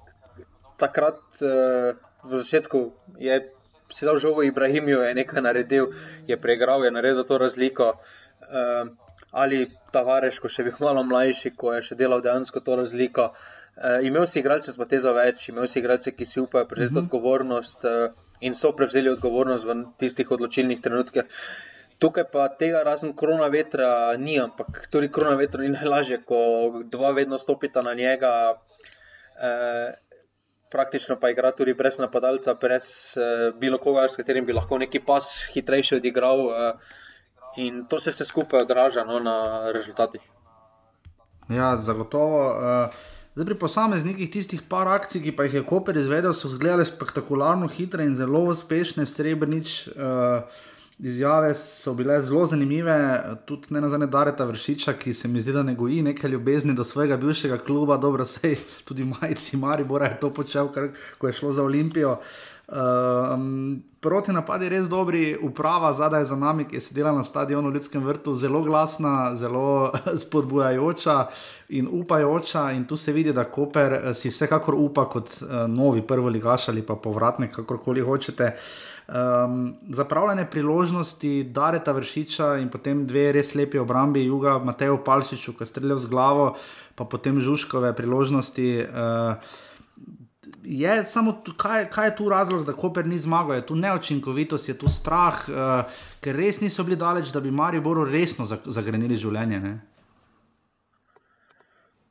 takrat uh, v začetku je. Sedaj že v Ibrahimiju je nekaj naredil, je preigral, je naredil to razliko. Uh, ali Tavares, ko še bil malo mlajši, ko je še delal dejansko to razliko. Uh, imel si igralce s potezo več, imel si igralce, ki si upajo prevzeti uh mhm. -huh. odgovornost uh, in so prevzeli odgovornost v tistih odločilnih trenutkih. Tukaj pa tega razen korona vetra ni, ampak tudi korona vetra ni najlažje, ko dva vedno stopita na njega. Uh, Praktično pa igra tudi brez napadalca, brez uh, bilo koga, s katerim bi lahko neki pas hitrejši odigral. Uh, in to se skupaj odraža no, na rezultatih. Ja, zagotovo. Uh, pri posameznikih tistih par akcij, ki pa jih je Koper izvedel, so izgledale spektakularno hitre in zelo uspešne, srebrnič. Uh, Izjave so bile zelo zanimive, tudi ne na zadnje Dareta Vršiča, ki se mi zdi, da ne goji nekaj ljubezni do svojega bivšega kluba, dobro se je tudi majci Maribora je to počel, kar, ko je šlo za Olimpijo. Um, proti napadi je res dobri, uprava zadaj za nami, ki je sedela na stadionu v Ljudskem vrtu, zelo glasna, zelo spodbujajoča in upajoča. In tu se vidi, da Koper eh, si vsekakor upa kot uh, novi prvi ligaš ali pa povratnik, kakorkoli hočete. Um, zapravljene priložnosti, Dareta Vršiča in potem dve res lepi obrambi, Juga, Matejo Palčiču, ki streljal z glavo, pa potem Žuškove priložnosti. Uh, je samo, kaj, kaj je tu razlog, da Koper ni zmagal, je tu neočinkovitost, je tu strah, uh, ker res niso bili daleč, da bi Mariboru resno zagrenili življenje. Ne?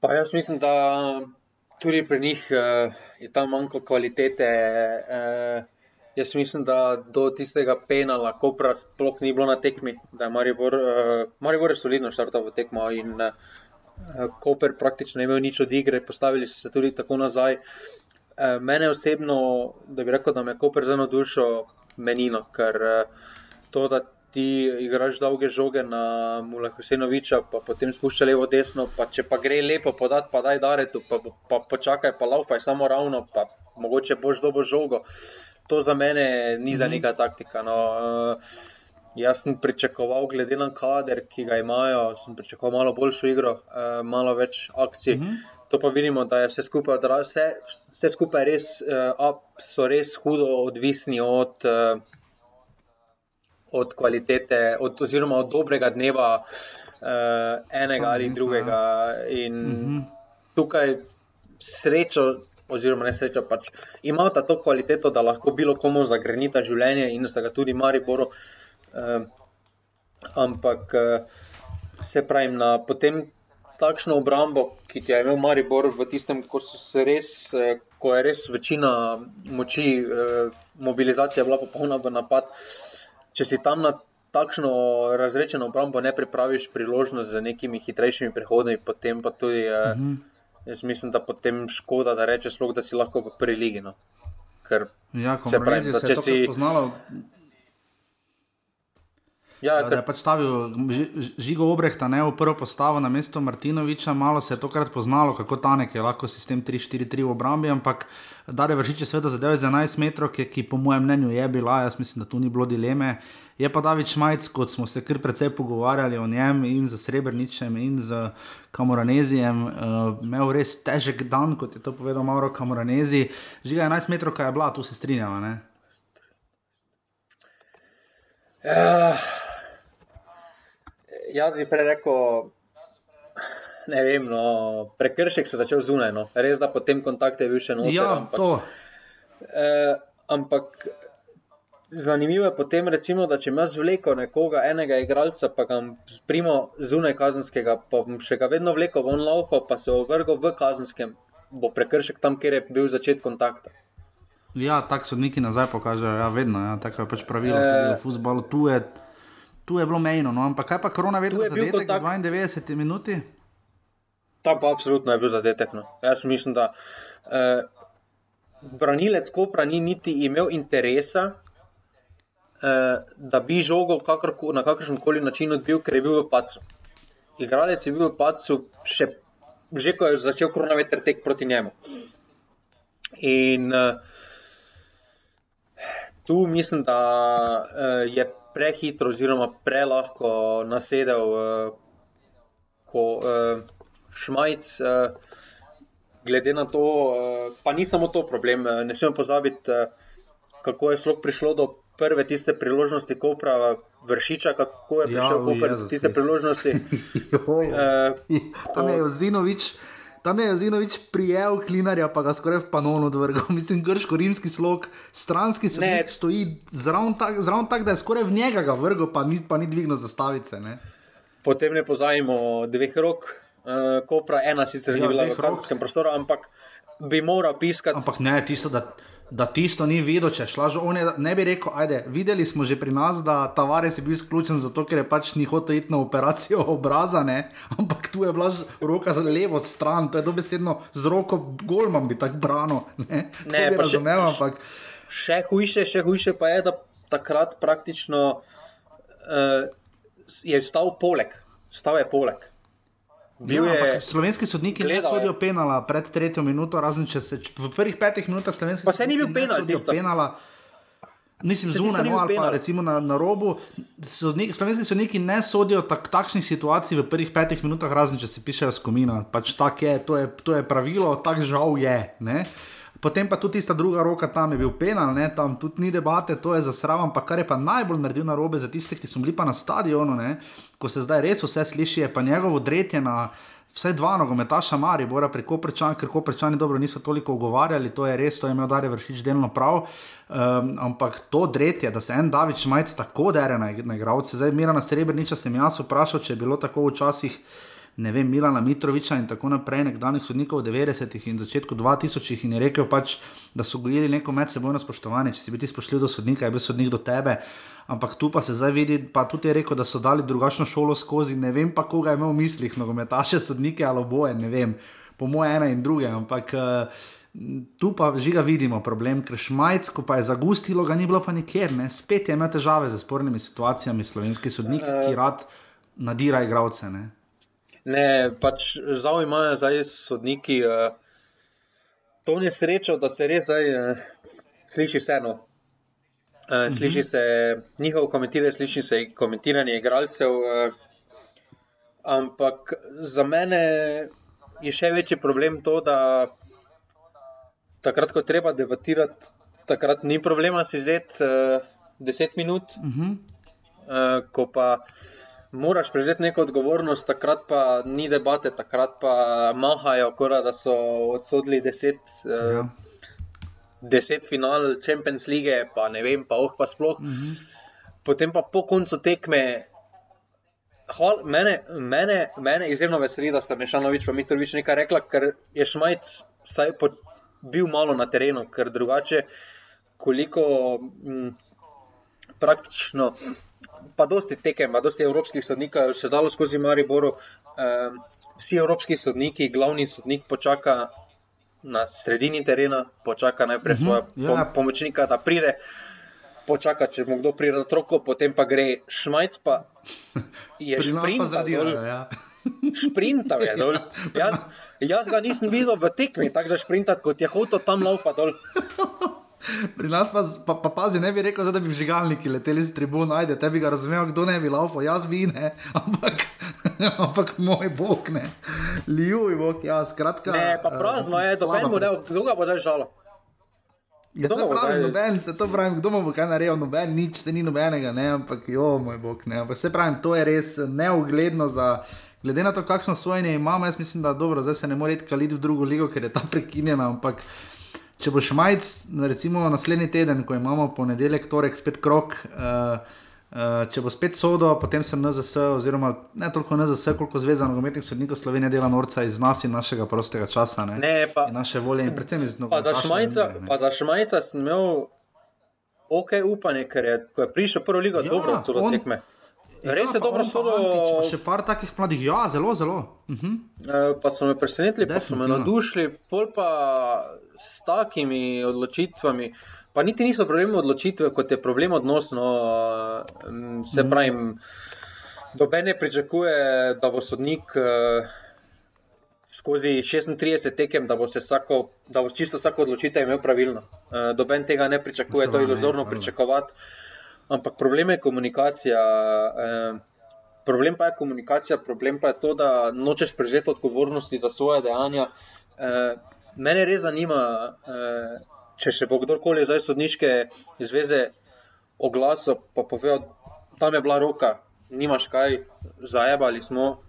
Pa jaz mislim, da tudi pri njih uh, je tam manjko kvalitete. Uh, jaz mislim, da do tistega penala, ko pa sploh ni bilo na tekmi, da je Maribor, uh, Maribor je solidno štartal v tekmo in uh, Koper praktično ne imel nič od igre, postavili so se tudi tako nazaj. Uh, mene osebno, da bi rekel, da me Koper zelo dušo menino, ker eh, to, da ti igraš dolge žoge na Mula Husenoviča, pa potem spušča levo, desno, pa če pa gre lepo podati, pa daj daretu, pa, pa počakaj, pa laufaj samo ravno, pa mogoče boš dobo žogo. To za mene ni za mhm. neka taktika. No. Uh, jaz sem pričakoval, glede na kader, ki ga imajo, sem pričakoval malo boljšo igro, malo več akcij. Uh mhm. -huh to pa vidimo, da je vse skupaj, vse, vse skupaj res, uh, so res hudo odvisni od, uh, od kvalitete, od, oziroma od dobrega dneva uh, enega ali drugega. In mhm. tukaj srečo oziroma nesreča, pač imata to kvaliteto, da lahko bilo komu zagrenita življenje in da ga tudi Mariboru. Uh, ampak uh, se pravi, na potem takšno obrambo, ki ti je imel Maribor v tistem, ko, res, uh, ko je res večina moči, uh, mobilizacija bila popolna v napad. Če si tam na takšno razrečeno obrambo ne pripraviš priložnost z nekimi hitrejšimi prehodami, potem pa tudi. Uh, uh -huh. Jaz mislim, da potem škoda, da rečeš, da si lahko v prvi ligi. No. Ker, ja, se pravi, da se je si... poznalo. Ja, ker... Da je pač stavil žigo obrehta ne, v prvo postavo na mesto Martinoviča, malo se je tokrat poznalo, kako tanek je lahko sistem 3-4-3 v obrambi, ampak da je vršiče sveda za 11 metrov, ki, ki po mojem mnenju je bila, jaz mislim, da tu ni bilo dileme. Je pa David Šmajc, kot smo se kar precej pogovarjali o njem in za Srebrničem in za Kamoranezijem, uh, imel res težek dan, kot je to povedal Mauro Kamoranezi. Žiga 11 metrov, kaj je bila, tu se strinjava. Uh, jaz bi prej rekel, ne vem, no, prekršek se je začel zunaj. No. Res, da potem kontakt je bil še noter. Ja, ampak, to. Uh, ampak Zanimivo je potem, recimo, da če imaš vleko nekoga, enega igralca, pa ga primo zunaj kazenskega, pa še ga vedno vleko von laupa, pa se ovrgo v kazenskem, bo prekršek tam, kjer je bil začet kontakta. Ja, tako sodniki nazaj pokažejo, ja, vedno, ja, tako je pač pravilo, e... tudi v futbalu. Tu je, tu je bilo mejno, no, ampak kaj pa korona vedno zadetek kontakt... v 92 minuti? Tam pa absolutno je bil zadetek. No. Jaz mislim, da eh, branilec Kopra ni niti imel interesa, eh, da bi žogo kakrko, na kakršen koli način odbil, ker je bil v pacu. Igralec je bil v pacu, še, že ko je začel koronaveter tek proti njemu. In eh, tu mislim, da eh, je prehitro, oziroma prelahko nasedel eh, ko, eh, Šmajc. Eh, Glede na to, eh, pa ni samo to problem, ne smemo pozabiti, kako je slog prišlo do prve tiste priložnosti, ko pravi vršiča, kako je prišel do ja, tiste priložnosti. uh, tam je Zinovič. Tam je Zinovič prijel klinarja, pa ga skoraj v panon odvrgal. Mislim, grško-rimski slog, stranski svet stoji zraven tako, tak, da je skoraj v njega vrgel, pa ni, pa ni dvignil zastavice. Ne? Potem ne pozajmo dveh rok, uh, kopra, ena sicer ja, ni bila v kazenskem prostoru, ampak bi moral piskati. Ampak ne, tisto, da da tisto ni videl, če šlaž. On je, ne bi rekel, ajde, videli smo že pri nas, da Tavares je bil izključen zato, ker je pač ni hotel iti na operacijo obraza, ne? ampak tu je bila roka za levo stran, to je dobesedno z roko golman bi tako branil. Ne, ne bi razumel, ampak. Še hujše, še hujše pa je, da takrat praktično uh, je stal poleg, stal je poleg. Ja, je... Slovenski sodniki ne sodijo penala pred tretjo minuto, razen če se v prvih petih minutah slovenski sodniki ne sodijo penala. Mislim, zunaj, no, ali pa recimo na, na robu. Sodnik, slovenski sodniki ne sodijo tak, takšnih situacij v prvih petih minutah, razen če se pišejo skomina. Pač tak je, to je, to je pravilo, tako žal je. Ne? Potem pa tudi tista druga roka tam je bil penal, ne? tam tudi ni debate, to je za sram. Ampak kar je pa najbolj naredil na robe za tiste, ki so bili pa na stadionu, ne? ko se zdaj res vse sliši, je pa njegovo dretje na vse dva nogometaša Mari, bora preko prečan, ker ko prečani dobro niso toliko ogovarjali, to je res, to je imel Dare vršič delno prav. Um, ampak to dretje, da se en David Šmajc tako dere na, na igravce, zdaj Mirana Srebrniča sem jaz vprašal, če je bilo tako včasih ne vem, Milana Mitroviča in tako naprej, nekdanjih sodnikov v 90-ih in začetku 2000-ih in je rekel pač, da so gojili neko medsebojno spoštovanje, če si biti spoštljiv do sodnika, je bil sodnik do tebe. Ampak tu pa se zdaj vidi, pa tudi je rekel, da so dali drugačno šolo skozi. Ne vem pa, koga je imel v mislih, nogometaše, sodnike ali oboje, ne vem, po moje ena in druge. Ampak uh, tu pa že ga vidimo problem, ker šmajc, ko pa je zagustilo, ga ni bilo pa nikjer. Ne? Spet je imel težave z spornimi situacijami, slovenski sodnik, ki rad nadira igravce. Ne? Ne, pač žal imajo zdaj sodniki uh, to nesrečo, da se res zdaj uh, sliši vseeno. Uh, sliši se njihovo komentiranje, sliši se komentiranje igralcev. Uh, ampak za mene je še večji problem to, da takrat, ko treba debatirati, takrat ni problema si vzeti uh, 10 minut. Uh -huh. uh, ko pa moraš prevzeti neko odgovornost, takrat pa ni debate, takrat pa mahajo, kora, da so odsodili deset, uh, Ja. deset final Champions League, pa ne vem, pa oh, pa sploh. Mm -hmm. Potem pa po koncu tekme. Hval, mene, mene, mene izjemno veseli, da sta Mešanovič in Mitrovič nekaj rekla, ker je Šmajc vsaj po, bil malo na terenu, ker drugače, koliko m, praktično, pa dosti tekem, pa dosti evropskih sodnikov, še dalo skozi Mariboru, um, vsi evropski sodniki, glavni sodnik počaka na sredini terena, počaka najprej svoje ja. pom, pomočnika, da pride. Počaka, če mu kdo pride na troko, potem pa gre šmajc, pa je dol. zadirajo. Ja. Šprintal je dol. Jaz, jaz ga nisem videl v tekmi, tako za šprintat, kot je hotel tam laupa dol. Pri nas pa, pa, pa pazi, ne bi rekel, da bi žigalniki leteli z tribun, ajde, te bi ga razumel, kdo ne bi laufal, jaz bi ne, ampak, ampak moj bog ne, ljubi bog, ja, skratka. Ne, pa prazno je, eh, do slaba meni bo ne, predstava. kdo ga bo zdaj žalo. Ja, se pravi, noben, se to pravi, kdo bo kaj naredil, noben, nič, se ni nobenega, ne, ampak jo, moj bog, ne, ampak se pravi, to je res neugledno za. Glede na to, kakšno sojenje imamo, jaz mislim, da dobro, zdaj se ne more iti kaliti v drugo ligo, ker je ta prekinjena, ampak če bo še majc, recimo naslednji teden, ko imamo ponedeljek, torek, spet krok, uh, uh, če bo spet sodo, potem sem NZS, oziroma ne toliko NZS, koliko Zveza nogometnih sodnikov Slovenije dela norca iz nas in našega prostega časa, ne, Ne, pa, in naše volje in predvsem iz ne. pa za šmajca sem imel ok upanje, ker je, je prišel prvo ligo, Ja, ja, dobro on- tekme. Res je pa dobro sodo. Antić, pa Še par takih mladih, ja, zelo, zelo. Uh -huh. Eh, Pa so me presenetili, pa so me Definitivno. navdušili, pol pa takimi odločitvami. Pa niti niso problem odločitve, kot je problem odnos. No, eh, se Mhm. pravi, doben ne pričakuje, da bo sodnik eh, skozi 36 tekem, da bo, vsako, da bo čisto vsako odločitev imel pravilno. Eh, Doben tega ne pričakuje, to je iluzorno pričakovati. Ampak problem je komunikacija. Eh, problem pa je komunikacija, problem pa je to, da nočeš prevzeti odgovornosti za svoje dejanja. Eh, mene res zanima, eh, če se bo kdorkoli zdaj sodniške zveze oglasil, pa povedal, tam je bila roka, nimaš kaj, zajebali smo,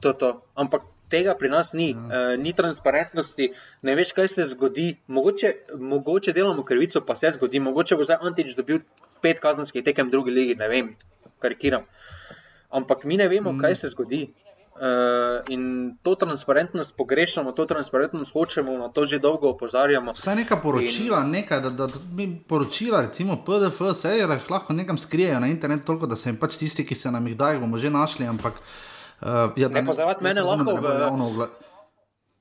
to, to. Ampak tega pri nas ni, Ja. e, ni transparentnosti, ne veš, kaj se zgodi. Mogoče, mogoče delamo krivico, pa se zgodi, mogoče bo zdaj Antič dobil pet kazenskih tekem v drugi ligi, ne vem, karikiram. Ampak mi ne vemo, Mm. kaj se zgodi. Uh, in to transparentnost pogrešamo, to transparentnost hočemo, na to že dolgo opozarjamo. Vsaj neka poročila, nekaj, da, da, da mi poročila, recimo PDF, vse je, lahko nekam skrijejo na internetu, toliko da se jim pač tisti, ki se nam jih dajo, bomo že našli. Ampak, uh, ja, Ne, pa zaradi mene lahko ne v- javno ogla-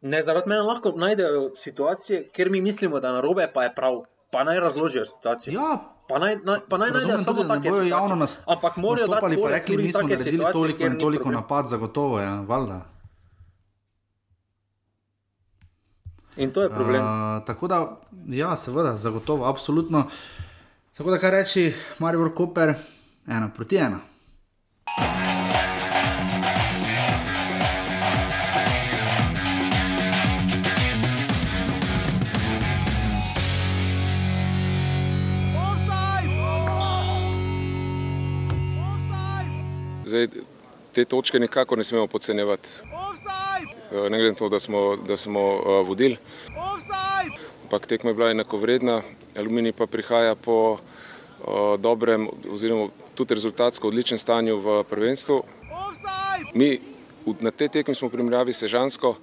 Ne, zaradi mene lahko najdejo situacije, kjer mi mislimo, da je narobe, pa je prav. Pa naj razložijo situacijo. Ja, Pa naj, naj, pa naj najdejo samo tudi, take situacije. javno nas, Ampak morajo dati pa rekli, mi smo naredili toliko in toliko problem. napad, zagotovo je, ja, valjda. In to je problem. Uh, tako da, ja, seveda, zagotovo, absolutno. Tako da, kaj reči, Marijo Koper, ena proti ena. Zdaj, te točke nikako ne smemo podcenjevati. Eh, Ne glede na to, da smo, da smo uh, vodili. Ampak tekma je bila enakovredna, Aluminij pa prihaja po uh, dobrem, oziroma tudi rezultatsko odličnem stanju v prvenstvu. Mi v- na tej tekmi smo v primerjavi s Sežansko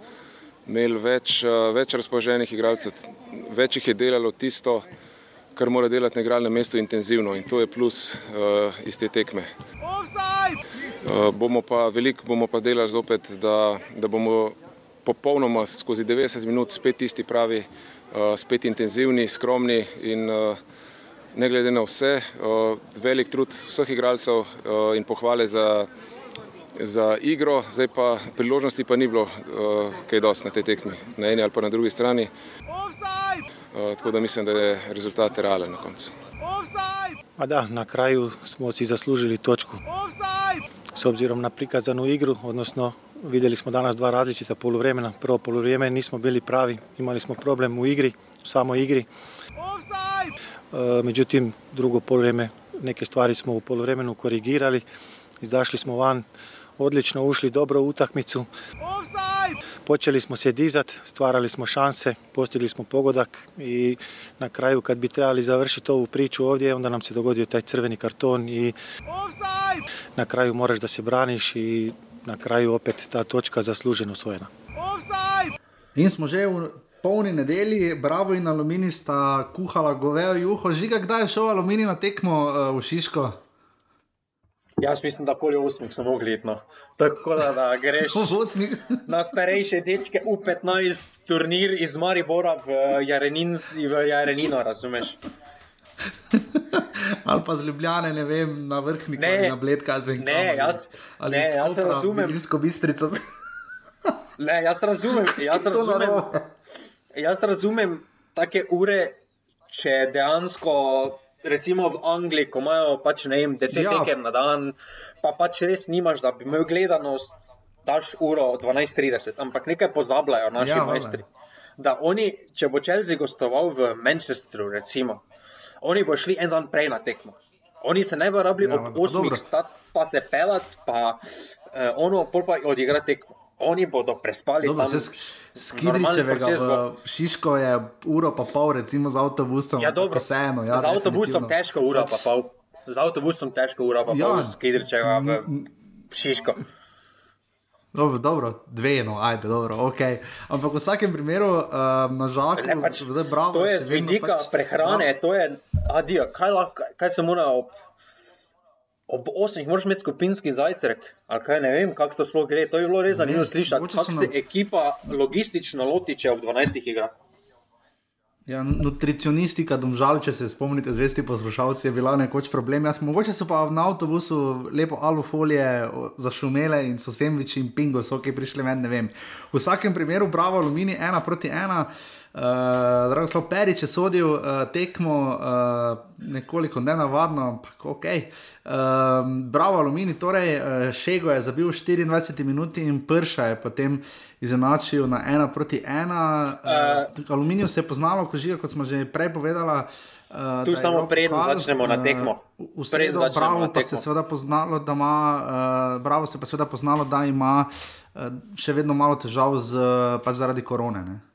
imeli več, uh, več razpoloženih igralcev, več jih je delalo tisto, kar mora delati na igralnem mestu intenzivno in to je plus uh, iz te tekme. Uh, bomo pa veliko bomo pa delali zopet, da, da bomo popolnoma skozi 90 minut spet tisti pravi, uh, spet intenzivni, skromni in uh, ne glede na vse, velik trud vseh igralcev in pohvale za, za igro, zdaj pa priložnosti pa ni bilo kaj dosti na tej tekmi, na eni ali pa na drugi strani. Tako da mislim, da je rezultat realen na koncu. Da, na kraju smo si zaslužili točku. S obzirom na prikazanu igru, odnosno vidjeli smo danas dva različita poluvremena. Prvo poluvrijeme nismo bili pravi, imali smo problem u igri, u samoj igri. E, međutim, drugo poluvrijeme neke stvari smo u poluvremenu korigirali. izašli smo van, odlično ušli, dobro u utakmicu. Počeli smo se dizati, stvarali smo šanse, postigli smo pogodak i na kraju kad bi trebali završiti ovu priču ovdje, onda nam se dogodio taj crveni karton i na kraju moraš da se braniš i na kraju opet ta točka zasluženo osvojena. In smo že v polni nedelji, bravo in aluminij sta kuhala govejo juho. Žiga, kdaj je šel aluminij na tekmo uh, v Šiško? Jaz mislim, da koli osmih smo mogli iti. No. Tako da, da greš na starejše dečke v 15 turnir iz Maribora v, Jarenin, v Jarenino, razumeš? ali pa z Ljubljane, ne vem, na vrhni kraj, na bled, kaj zvem. Ne, jaz, ali ne, jaz razumem. Ilsko bistrico. ne, jaz razumem. Jaz razumem, jaz razumem take ure, če dejansko, recimo v Angliji, ko imajo pač ne vem, deset ja. tekem na dan, pa pač res nimaš, da bi imel gledanost, daš uro 12:30, ampak nekaj pozabljajo naši ja, majstri. Da oni, če bo Chelsea gostoval v Manchesteru, recimo, oni bo šli en dan prej na tekmo. Oni se ne bodo rabili ja, ob 8 stati, pa se pelati, pa eh, ono pol pa odigrati tekmo. Oni bodo prespali. Dobro, se skidričevega v Šiško je uro pa pol, recimo z avtobusom. Ja, dobro, vseeno. Ja, z avtobusom težko ura pa pol. Z avtobusom težko ura pa ja, pol, skidričevega v Šiško. Dobro, dobro, dve, no, ajde, dobro, ok. Ampak v vsakem primeru, uh, na žalost, pač, to je z vidika pač, prehrane, no. to je, adijo, kaj, lahko, kaj se mora ob, ob 8, moraš imeti skupinski zajtrk, ali kaj ne vem, kako to sploh gre. To je bilo res zanimivo slišati, kako se ekipa logistično loti, če ob 12 igra. Ja, nutricionistika, domžal, če se spomnite, zvesti poslušalci, je bila nekoč problem. Jaz, mogoče so pa na avtobusu lepo alufolije zašumele in so semviči in pingo, so ki prišli ven, ne vem. V vsakem primeru, bravo, aluminij, ena proti ena. Uh, Drago Slav Perič je sodil uh, tekmo, uh, nekoliko nenavadno, ampak ok. Uh, bravo, aluminij, torej uh, Šego je zabil 24 minut in prša je potem izenačil na 1 proti 1. Uh, uh, aluminij se je poznalo, ko žiga, kot smo že prej povedali. Uh, tu samo predno začnemo na tekmo. Uh, v sredo, bravo, pa se je poznalo, da ima, uh, bravo se pa seveda poznalo, da ima uh, še vedno malo težav z, pač zaradi korone. Ne?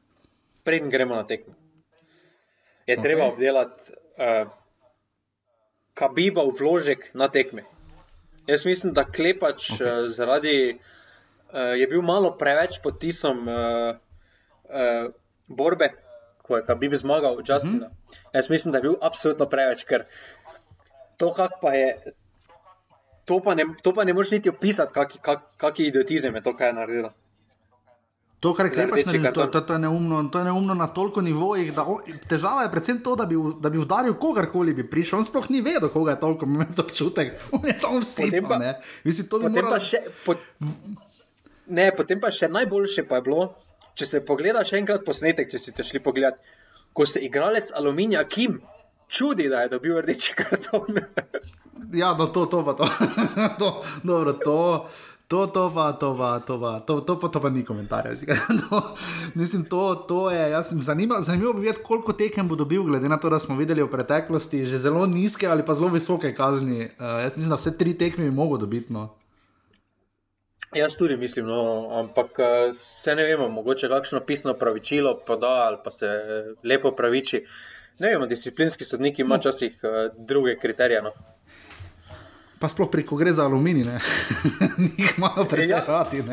Preden gremo na tekmo. Je okay. treba obdelati uh, kabibov vložek na tekmi. Jaz mislim, da klepač okay. uh, zaradi uh, je bil malo preveč pod tisom uh, uh, borbe, ko je kabib zmagal v Justina. Mm -hmm. Jaz mislim, da je bil absolutno preveč, ker to, kak pa je. To pa, ne, to pa ne moreš niti opisati, kakšen kak, kak idiotizem je to, kar je naredilo. To, kar klepač naredil, to, to, to, je neumno, to je neumno na toliko nivojih. Da, o, težava je predvsem to, da bi, da bi udaril kogarkoli bi prišel. On sploh ni vedel, koga je toliko imel za občutek. On je samo vsi. Mislim, to bi moralo... še. Po, ne, potem pa še najboljše pa je bilo, če se pogledaš enkrat posnetek, če si te šli pogledat, ko se igralec aluminija Kim čudi, da je dobil rdeči karton. ja, no to, to pa to. to dobro, to. To, to, pa, to, pa, to, pa, to, to, pa, to pa ni komentarja. No, mislim, to, to je. Zanima, zanimivo bi videti, koliko tekem bo dobil, glede na to, da smo videli v preteklosti že zelo nizke ali pa zelo visoke kazni. Uh, jaz mislim, da vse tri tekme bi mogel dobiti. No. Jaz tudi mislim, no, ampak eh, ne vemo, mogoče kakšno pisno pravičilo poda ali pa se lepo praviči. Ne vemo, disciplinski sodniki včasih no. uh, druge kriterije. No pa sploh preko gre za aluminij, njih malo precej ja. radi.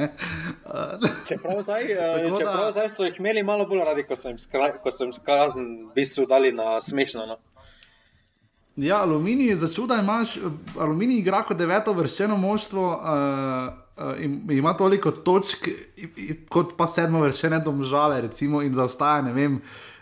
čeprav zdaj, eh, čeprav da... zdaj so jih imeli malo bolj radi, ko sem jim skazen, v bistvu dali na smešno. No. Ja, aluminij je začuda, imaš aluminij, igra kot deveto vrščeno moštvo. Uh, Uh, ima toliko točk, kot pa sedmo vršene domžale, recimo, in zaostaja, ne vem,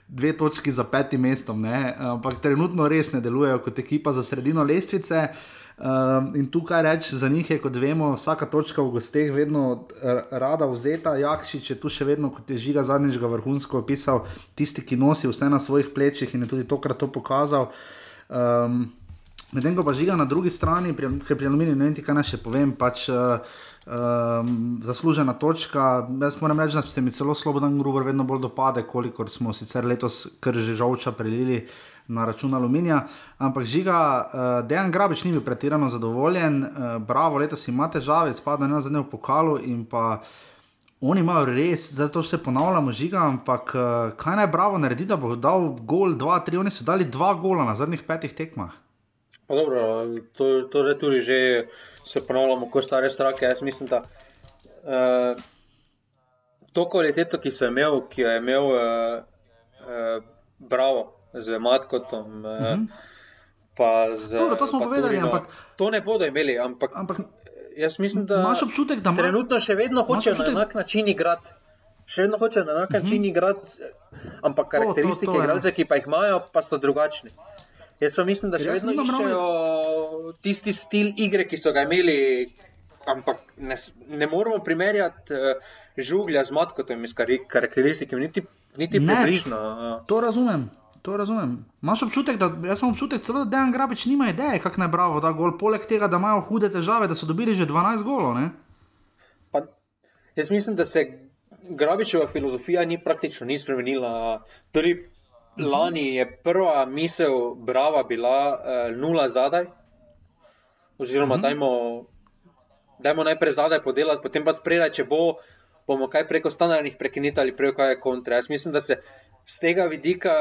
dve točki za petim mestom. Ampak trenutno res ne delujejo kot ekipa za sredino lestvice. Uh, Um, in tukaj reči za njih je, kot vemo, vsaka točka v gosteh vedno rada vzeta. Jakšič je tu še vedno, kot je žiga zadnjič ga vrhunsko opisal, tisti, ki nosi vse na svojih plečih in je tudi tokrat to pokazal. Um, Medtem ko pa žiga na drugi strani, ker pri aluminiju ne vem, kaj naj še povem, pač uh, um, zaslužena točka. Jaz moram reči, da se mi celo Slobodan Gruber vedno bolj dopade, kolikor smo sicer letos kar že žolča prelili na račun aluminija. Ampak žiga, uh, Dejan Grabič ni bil pretirano zadovoljen, uh, bravo, letos ima težave, spada na zadnjem pokalu in pa. Oni imajo res, zato se ponavljamo, žiga, ampak uh, kaj naj bravo naredi, da bo dal gol, dva, tri, oni so dali dva gola na zadnjih petih tekmah. Pa dobro, to, to je tudi že se ponavljamo, kot stare strake. Jaz mislim, da uh, to kvaliteto, ki so imeli, ki jo je imel uh, uh, Bravo z Matkotom. Uh, uh -huh. Z, Dobro, to smo povedali, Turino. ampak to ne bodo imeli. Ampak, ampak jaz mislim, da imaš občutek, da trenutno še vedno hočejo na enak način igrati. Še vedno hočejo na enak način uh -huh. igrati, ampak karakteristike igralcev, ki pa jih imajo, pa so drugačne. Jaz pa mislim, da še vedno iščejo tisti stil igre, ki so ga imeli, ampak ne, ne moramo primerjati uh, žuglja z matkotom iz karakteristik, niti, niti približno. Uh. To razumem. To razumem. Imáš občutek, da jaz imam občutek, celo, da Dejan Grabič nima ideje, kako naj bravo da gol, poleg tega, da imajo hude težave, da so dobili že 12 golov. Jaz mislim, da se Grabičeva filozofija ni praktično ni spremenila. Torej, lani je prva misel Brava bila uh, nula zadaj, oziroma uh -huh. dajmo, dajmo najprej zadaj podelati, potem pa spredaj, če bo, bomo kaj preko standardnih prekinitev ali preko kaj kontra. Jaz mislim, da se z tega vidika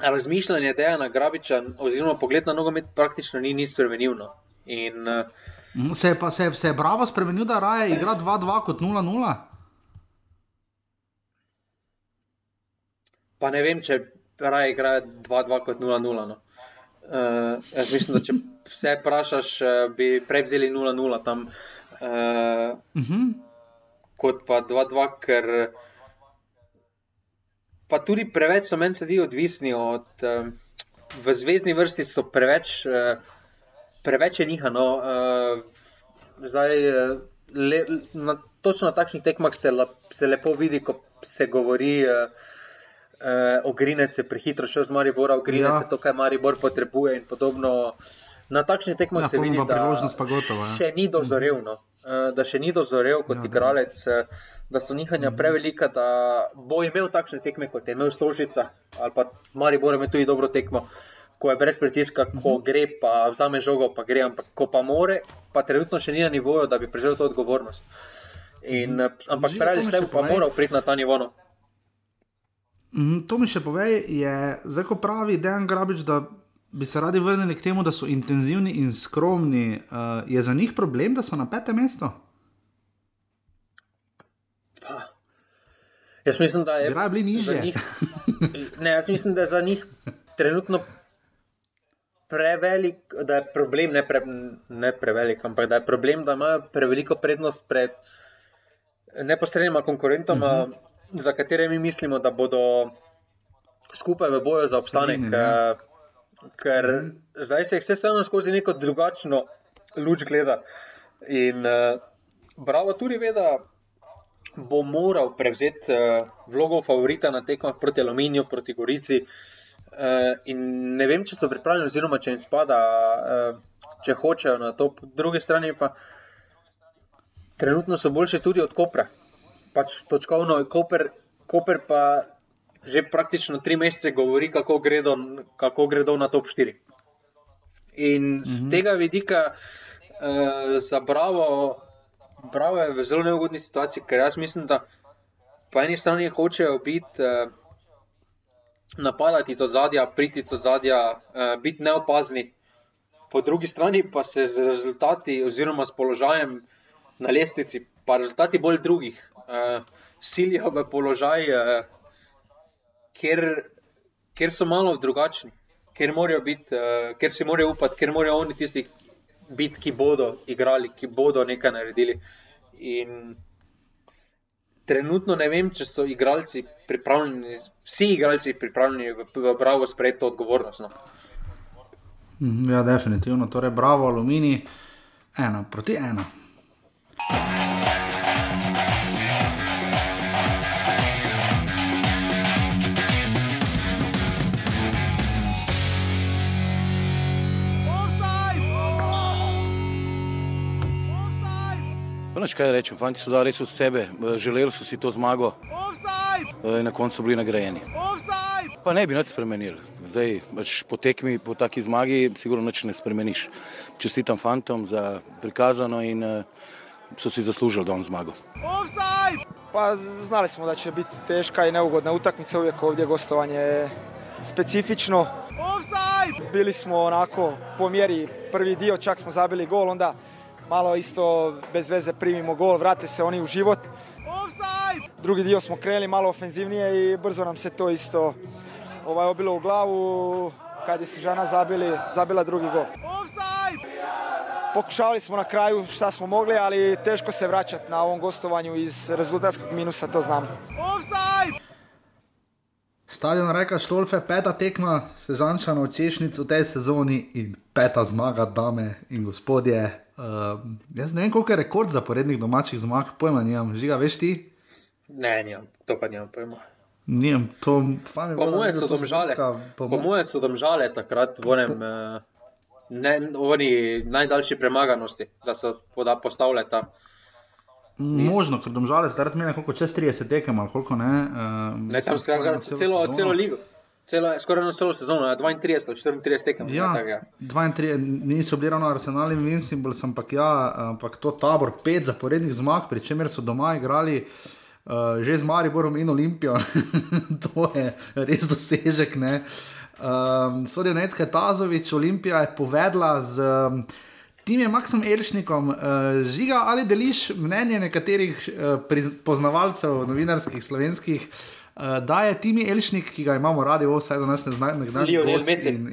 razmišljanje Dejana Grabiča, oziroma pogled na nogomet, praktično ni nič spremenil. No. In, uh, se, pa, se, se je Bravo spremenil, da raje igra 2-2 kot 0-0? Pa ne vem, če raje igra 2-2 kot 0-0. No. Uh, jaz mislim, da če vse vprašaš, bi prej vzeli 0-0 tam, uh, uh -huh. kot pa 2-2, ker pa tudi preveč so meni sedi odvisni od. Uh, v zvezdni vrsti so preveč, uh, preveč je njihano. Uh, zdaj, le, na, točno na takšnih tekmah se, la, se lepo vidi, ko se govori. Uh, Uh, Ogrinec je prehitro šel z Maribora, Ogrinec ja. je to, kar Maribor potrebuje in podobno. Na takšnih tekmah ja, se vidi, da gotova, ja. še ni dozorel, no. Uh, da še ni dozorel kot ja, igralec, uh, da so njihanja mhm. prevelika, da bo imel takšne tekme, kot je imel Složica ali pa Maribor ima tudi dobro tekmo, ko je brez pritiska, ko -huh. gre, pa vzame žogo, pa gre, ampak ko pa more, pa trenutno še ni na nivoju, da bi prevzel to odgovornost. In, uh, ampak prej ali slej pa moral priti na ta nivo. No. To mi še pove, je zdaj, ko pravi Dejan Grabič, da bi se radi vrnili k temu, da so intenzivni in skromni. Uh, je za njih problem, da so na petem mestu? Jaz mislim, da je bilo nižje. Njih, ne, jaz mislim, da je za njih trenutno prevelik, da je problem, ne, pre, ne prevelik, ampak da je problem, da imajo preveliko prednost pred neposrednima konkurentoma. Uh -huh za katere mi mislimo, da bodo skupaj v boju za obstanek. Sredine. Ker mm. zdaj se jih vse vseeno skozi neko drugačno luč gleda. In uh, Bravo tudi ve, da bo moral prevzeti uh, vlogo favorita na tekmah proti Aluminiju, proti Gorici. Uh, in ne vem, če so pripravljeni, oziroma če jim spada, uh, če hočejo na to. Po drugi strani pa trenutno so boljše tudi od Kopra pač točkovno, Koper, Koper pa že praktično tri mesece govori, kako gredo, kako gredo na top 4. In z mhm. tega vidika uh, za Bravo, Bravo je v zelo neugodni situaciji, ker jaz mislim, da po eni strani hočejo biti. Uh, Napadati to zadnja, priti to zadnja, uh, biti neopazni, po drugi strani pa se z rezultati, oziroma s položajem na lestvici, pa rezultati bolj drugih, uh, silijo v položaj, uh, kjer, kjer so malo drugačni, kjer, biti, uh, kjer si morajo upati, kjer morajo oni tisti biti, ki bodo igrali, ki bodo nekaj naredili. In trenutno ne vem, če so igralci pripravljeni, vsi igralci pripravljeni v, v bravo sprejeti odgovornost. No. Mhm, ja, definitivno. Torej, bravo, aluminij, ena proti ena. Noč kaj rečem, fanti so dali res od sebe, želeli so si to zmago in na koncu bili nagrajeni. Offside! Pa ne bi nič spremenili. Zdaj, pač po tekmi, po taki zmagi, sigurno nič ne spremeniš. Čestitam fantom za prikazano in uh, so si zaslužili don zmago. Pa znali smo da će biti teška i neugodna utakmica, uvijek ovdje gostovanje je specifično. Bili smo onako po mjeri prvi dio, čak smo zabili gol, onda malo isto bez veze primimo gol, vrate se oni u život. Drugi dio smo krenuli malo ofenzivnije i brzo nam se to isto ovaj, obilo u glavu kad je Sižana zabili, zabila drugi gol. Pokušavali smo na kraju šta smo mogli, ali teško se vraćati na ovom gostovanju iz rezultatskog minusa, to znam. Stadion reka Štolfe, peta tekma, sežančano češnic v tej sezoni in peta zmaga, dame in gospodje. Uh, jaz ne vem, koliko je rekord zaporednih domačih zmag, pojma nimam, žiga, veš ti? Ne, nimam, to pa nimam pojma. Nijem, to fajn. Po mojem so domžale, po mojem so domžale takrat, vonem, uh, ne, oni najdaljši premaganosti, da so poda, postavljali tam. Možno, ker domžale zdaj meni koliko čez 30 tekem ali koliko ne. Uh, ne, tam skoraj celo, celo, celo ligo. Celo, skoraj na celo sezono, 32, 34 tekem. Ja, tak, ja. 32, niso bili ravno Arsenal in Vincible, ampak ja, ampak to tabor, pet zaporednih zmag, pri čemer so doma igrali. Uh, že z Mariborom in Olimpijo, to je res dosežek. Um, Sodijo Necka Tazovič, Olimpija je povedala z um, tim Maksom Elšnikom, uh, žiga ali deliš mnenje nekaterih uh, poznavalcev, novinarskih, slovenskih, uh, da je Timi Elšnik, ki ga imamo radi, vse do nas ne zna, nekdaj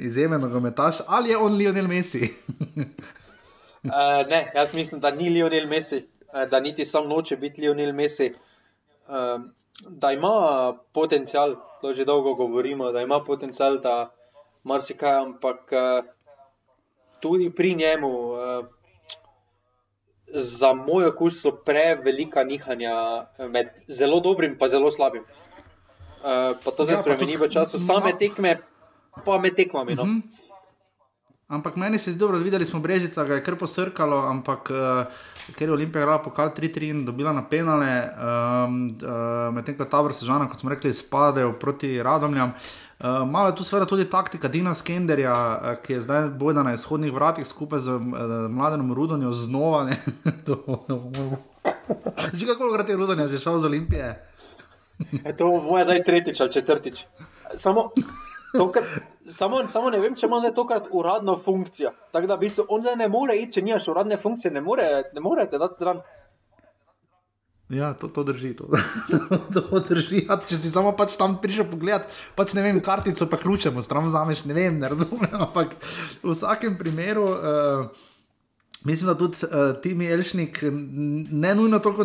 izjemen nogometaš, ali je on Lionel Messi? uh, ne, jaz mislim, da ni Lionel Messi, uh, da niti sam noče biti Lionel Messi. Uh, da ima potencial, to že dolgo govorimo, da ima potencial, da marsikaj, ampak uh, tudi pri njemu, uh, za moj okus, so prevelika nihanja med zelo dobrim in zelo slabim. Uh, pa to se ja, spremeni v času same tekme, pa med tekmami. No. Uh -huh. Ampak meni se zdi dobro, videli smo Brežica, ga je kar posrkalo, ampak uh, ker je Olimpija igrala pokal 3-3 in dobila na penale, um, uh, medtem ko tabor sežana, kot smo rekli, spadajo proti radomljam. Uh, malo je tu seveda tudi taktika Dina Skenderja, uh, ki je zdaj bojda na izhodnih vratih skupaj z uh, mladim Rudonjo znova. že kako krat je Rudonja že šel z Olimpije? E, to bo zdaj tretjič ali četrtič. Samo, tokrat, samo, samo ne vem, če ima zdaj tokrat uradno funkcijo. Tako da v bistvu on zdaj ne more iti, če nimaš uradne funkcije, ne more, ne more te dati stran. Ja, to, to drži. To, to drži. Ja, če si samo pač tam prišel pogled, pač ne vem, kartico pa ključemo, stran vzameš, ne vem, ne razumem. Ampak v vsakem primeru. Uh, Mislim, da tudi uh, ti mi Elšnik, ne nujno toliko,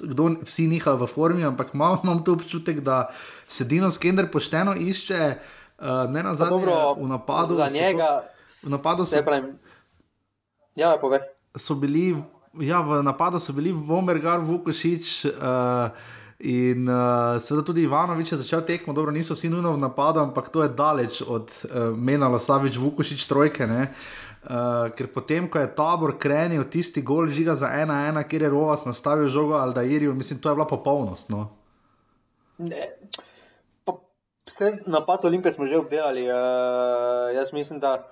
kdo vsi nihajo v formi, ampak malo imam tu občutek, da se Dino Skender pošteno išče, uh, ne na zadnje, v napadu. Za njega, to, v napadu so, pravim, ja, pove. so bili ja, v napadu so bili Vomergar, Vukošič. Uh, In uh, seveda tudi Ivanovič je začel tekmo, dobro, niso vsi nujno v napadu, ampak to je daleč od uh, Menala, Savič, Vukošič, trojke. Uh, ker potem, ko je tabor krenil tisti gol žiga za ena, ena, kjer je Rovas nastavil žogo ali da Iriju, mislim, to je bila popolnost. No? Vse napad Olimpije smo že obdelali. Uh, jaz mislim, da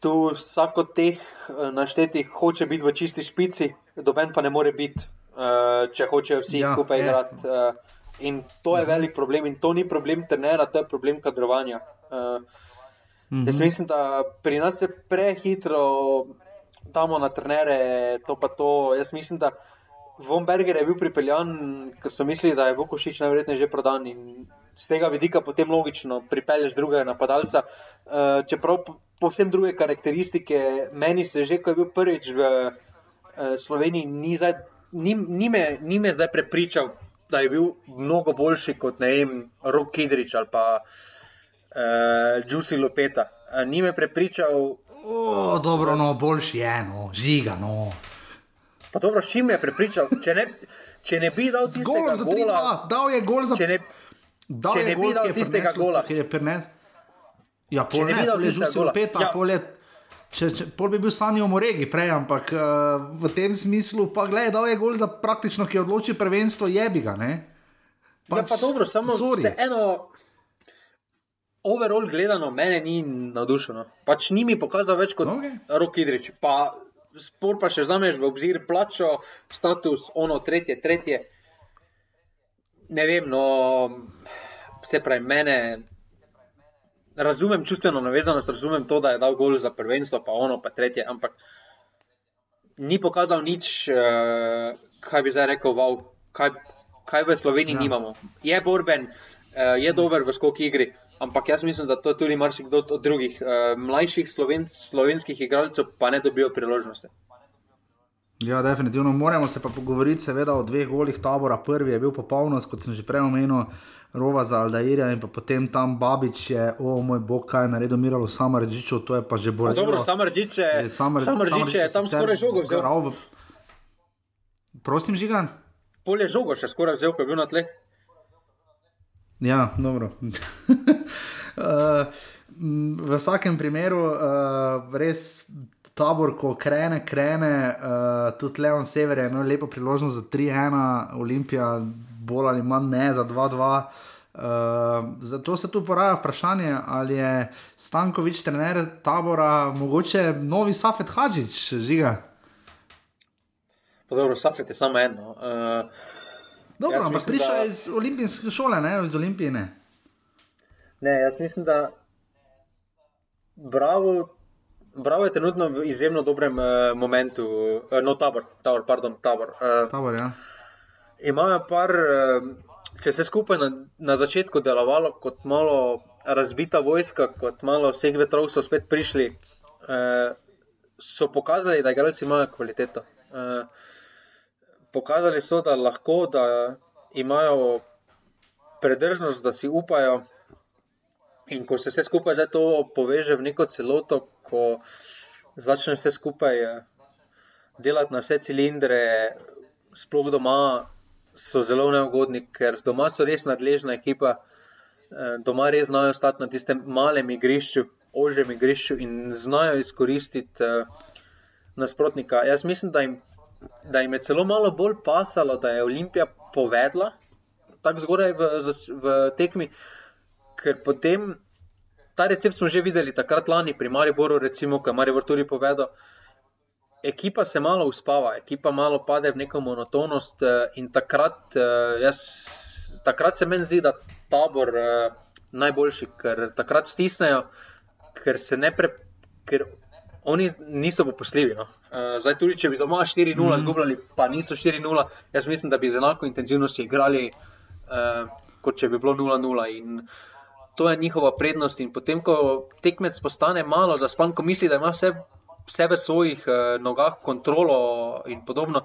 tu vsak od teh uh, naštetih hoče biti v čisti špici, doben pa ne more biti, uh, če hočejo vsi ja, skupaj igrati. Uh, in to je velik problem, in to ni problem trenera, to je problem kadrovanja. Uh, mhm. Jaz mislim, da pri nas se prehitro damo na trenere, to pa to. Jaz mislim, da Von Berger je bil pripeljan, ker so mislili, da je Vukošič najverjetneje že prodan in z tega vidika potem logično pripelješ drugega napadalca. Uh, čeprav povsem druge karakteristike. Meni se že, ko je bil prvič v uh, Sloveniji, ni, zdaj, ni, ni, me, ni me zdaj prepričal, da je bil mnogo boljši kot ne vem, Rok Kidrič ali pa uh, Juicy Lopeta. Uh, ni me prepričal. O, dobro, no, boljši je, no, žiga, no. Pa dobro, s čim je prepričal? Če ne, če ne bi dal tistega gola, dal je gol za. Če ne, če ne bi dal tistega gola, ki je prenesel. Ja, pol ne, pol je že vse opet, ja. pol je. Če, če, pol bi bil sanjal o regi prej, ampak uh, v tem smislu, pa gledaj, da je gol za praktično, ki odloči prvenstvo, je bi ga. Pač, ja, pa dobro, samo eno. Overall gledano, mene ni navdušeno. Pač ni mi pokazal več kot okay. Rok Idrič. Pa spor pa še vzameš v obzir plačo, status, ono, tretje, tretje. Ne vem, no, vse pravi mene. Razumem čustveno navezanost, razumem to, da je dal gol za prvenstvo, pa ono, pa tretje, ampak ni pokazal nič, uh, kaj bi zdaj rekel, wow, kaj, kaj v Sloveniji ja. nimamo. Je borben, uh, je dober v skoki igri, ampak jaz mislim, da to tudi marsikdo od drugih uh, mlajših sloven, slovenskih igralcev pa ne dobijo priložnosti. Ja, definitivno. Moramo se pa pogovoriti, seveda, o dveh golih tabora. Prvi je bil popolnost, kot sem že prej omenil, rova za Aldairja in potem tam Babič je, o moj bog, kaj je naredil Miralo Samarđiču, to je pa že bolj. Dobro, Samarđič je, Samarđič je tam skoraj žogo vzel. V... Prosim, žigan. Polje žogo še skoraj vzel, ko je bil na tle. Ja, dobro. uh, v vsakem primeru, uh, res tabor, ko krene, krene, uh, tudi Leon Sever je imel lepo priložnost za 3-1, Olimpija, bolj ali manj ne za 2-2. Uh, zato se tu poraja vprašanje, ali je Stankovič, trener tabora, mogoče novi Safet Hadžič, žiga. Dobro, Safet je samo eno. Uh, Dobro, ampak priča da... iz olimpijske šole, ne iz olimpije. Ne, jaz mislim, da bravo, bravo je trenutno v izjemno dobrem uh, momentu, uh, no, tabor, tabor, pardon, tabor. Uh, tabor ja imajo par, če se skupaj na, na začetku delovalo kot malo razbita vojska, kot malo vseh vetrov so spet prišli, eh, so pokazali, da igralci imajo kvaliteto. Eh, pokazali so, da lahko, da imajo predržnost, da si upajo. In ko se vse skupaj zdaj to poveže v neko celoto, ko začne vse skupaj delati na vse cilindre, sploh doma, so zelo neugodni, ker doma so res nadležna ekipa, eh, doma res znajo stati na tistem malem igrišču, ožjem igrišču in znajo izkoristiti eh, nasprotnika. Jaz mislim, da jim, da jim je celo malo bolj pasalo, da je Olimpija povedla tako zgoraj v, v tekmi, ker potem. Ta recept smo že videli takrat lani pri Mariboru, recimo, kaj Maribor tudi povedal ekipa se malo uspava, ekipa malo pade v neko monotonost. Eh, in takrat, eh, jaz, takrat se meni zdi, da tabor je eh, najboljši, ker takrat stisnejo, ker se ne pre. Ker Oni niso popustljivi. No. Zdaj, tudi če bi doma 4-0 mm. zgubljali, pa niso 4-0, jaz mislim, da bi z enako intenzivnostjo igrali, eh, kot če bi bilo 0-0. In to je njihova prednost. In potem, ko tekmec postane malo zaspan, ko misli, da ima vse vse v svojih uh, nogah, kontrolo in podobno.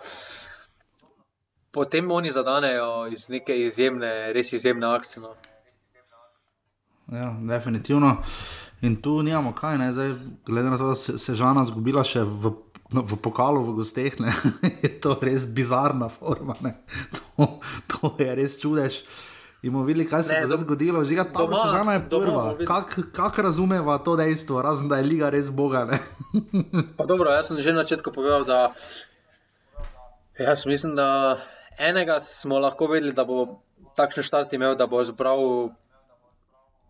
Potem oni zadanejo iz neke izjemne, res izjemne akcije. No. Ja, definitivno. In tu nimamo kaj, ne? zdaj, glede na to, da se je žena zgubila še v, no, v pokalu, v gosteh, je to res bizarna forma. To, to je res čudež. In bomo videli, kaj se ne, je zgodilo, že ta sezona je prva. Kako kak razumeva to dejstvo, razen da je liga res boga? dobro, jaz sem že na začetku povedal, da jaz mislim, da enega smo lahko vedeli, da bo takšen štart imel, da bo zbral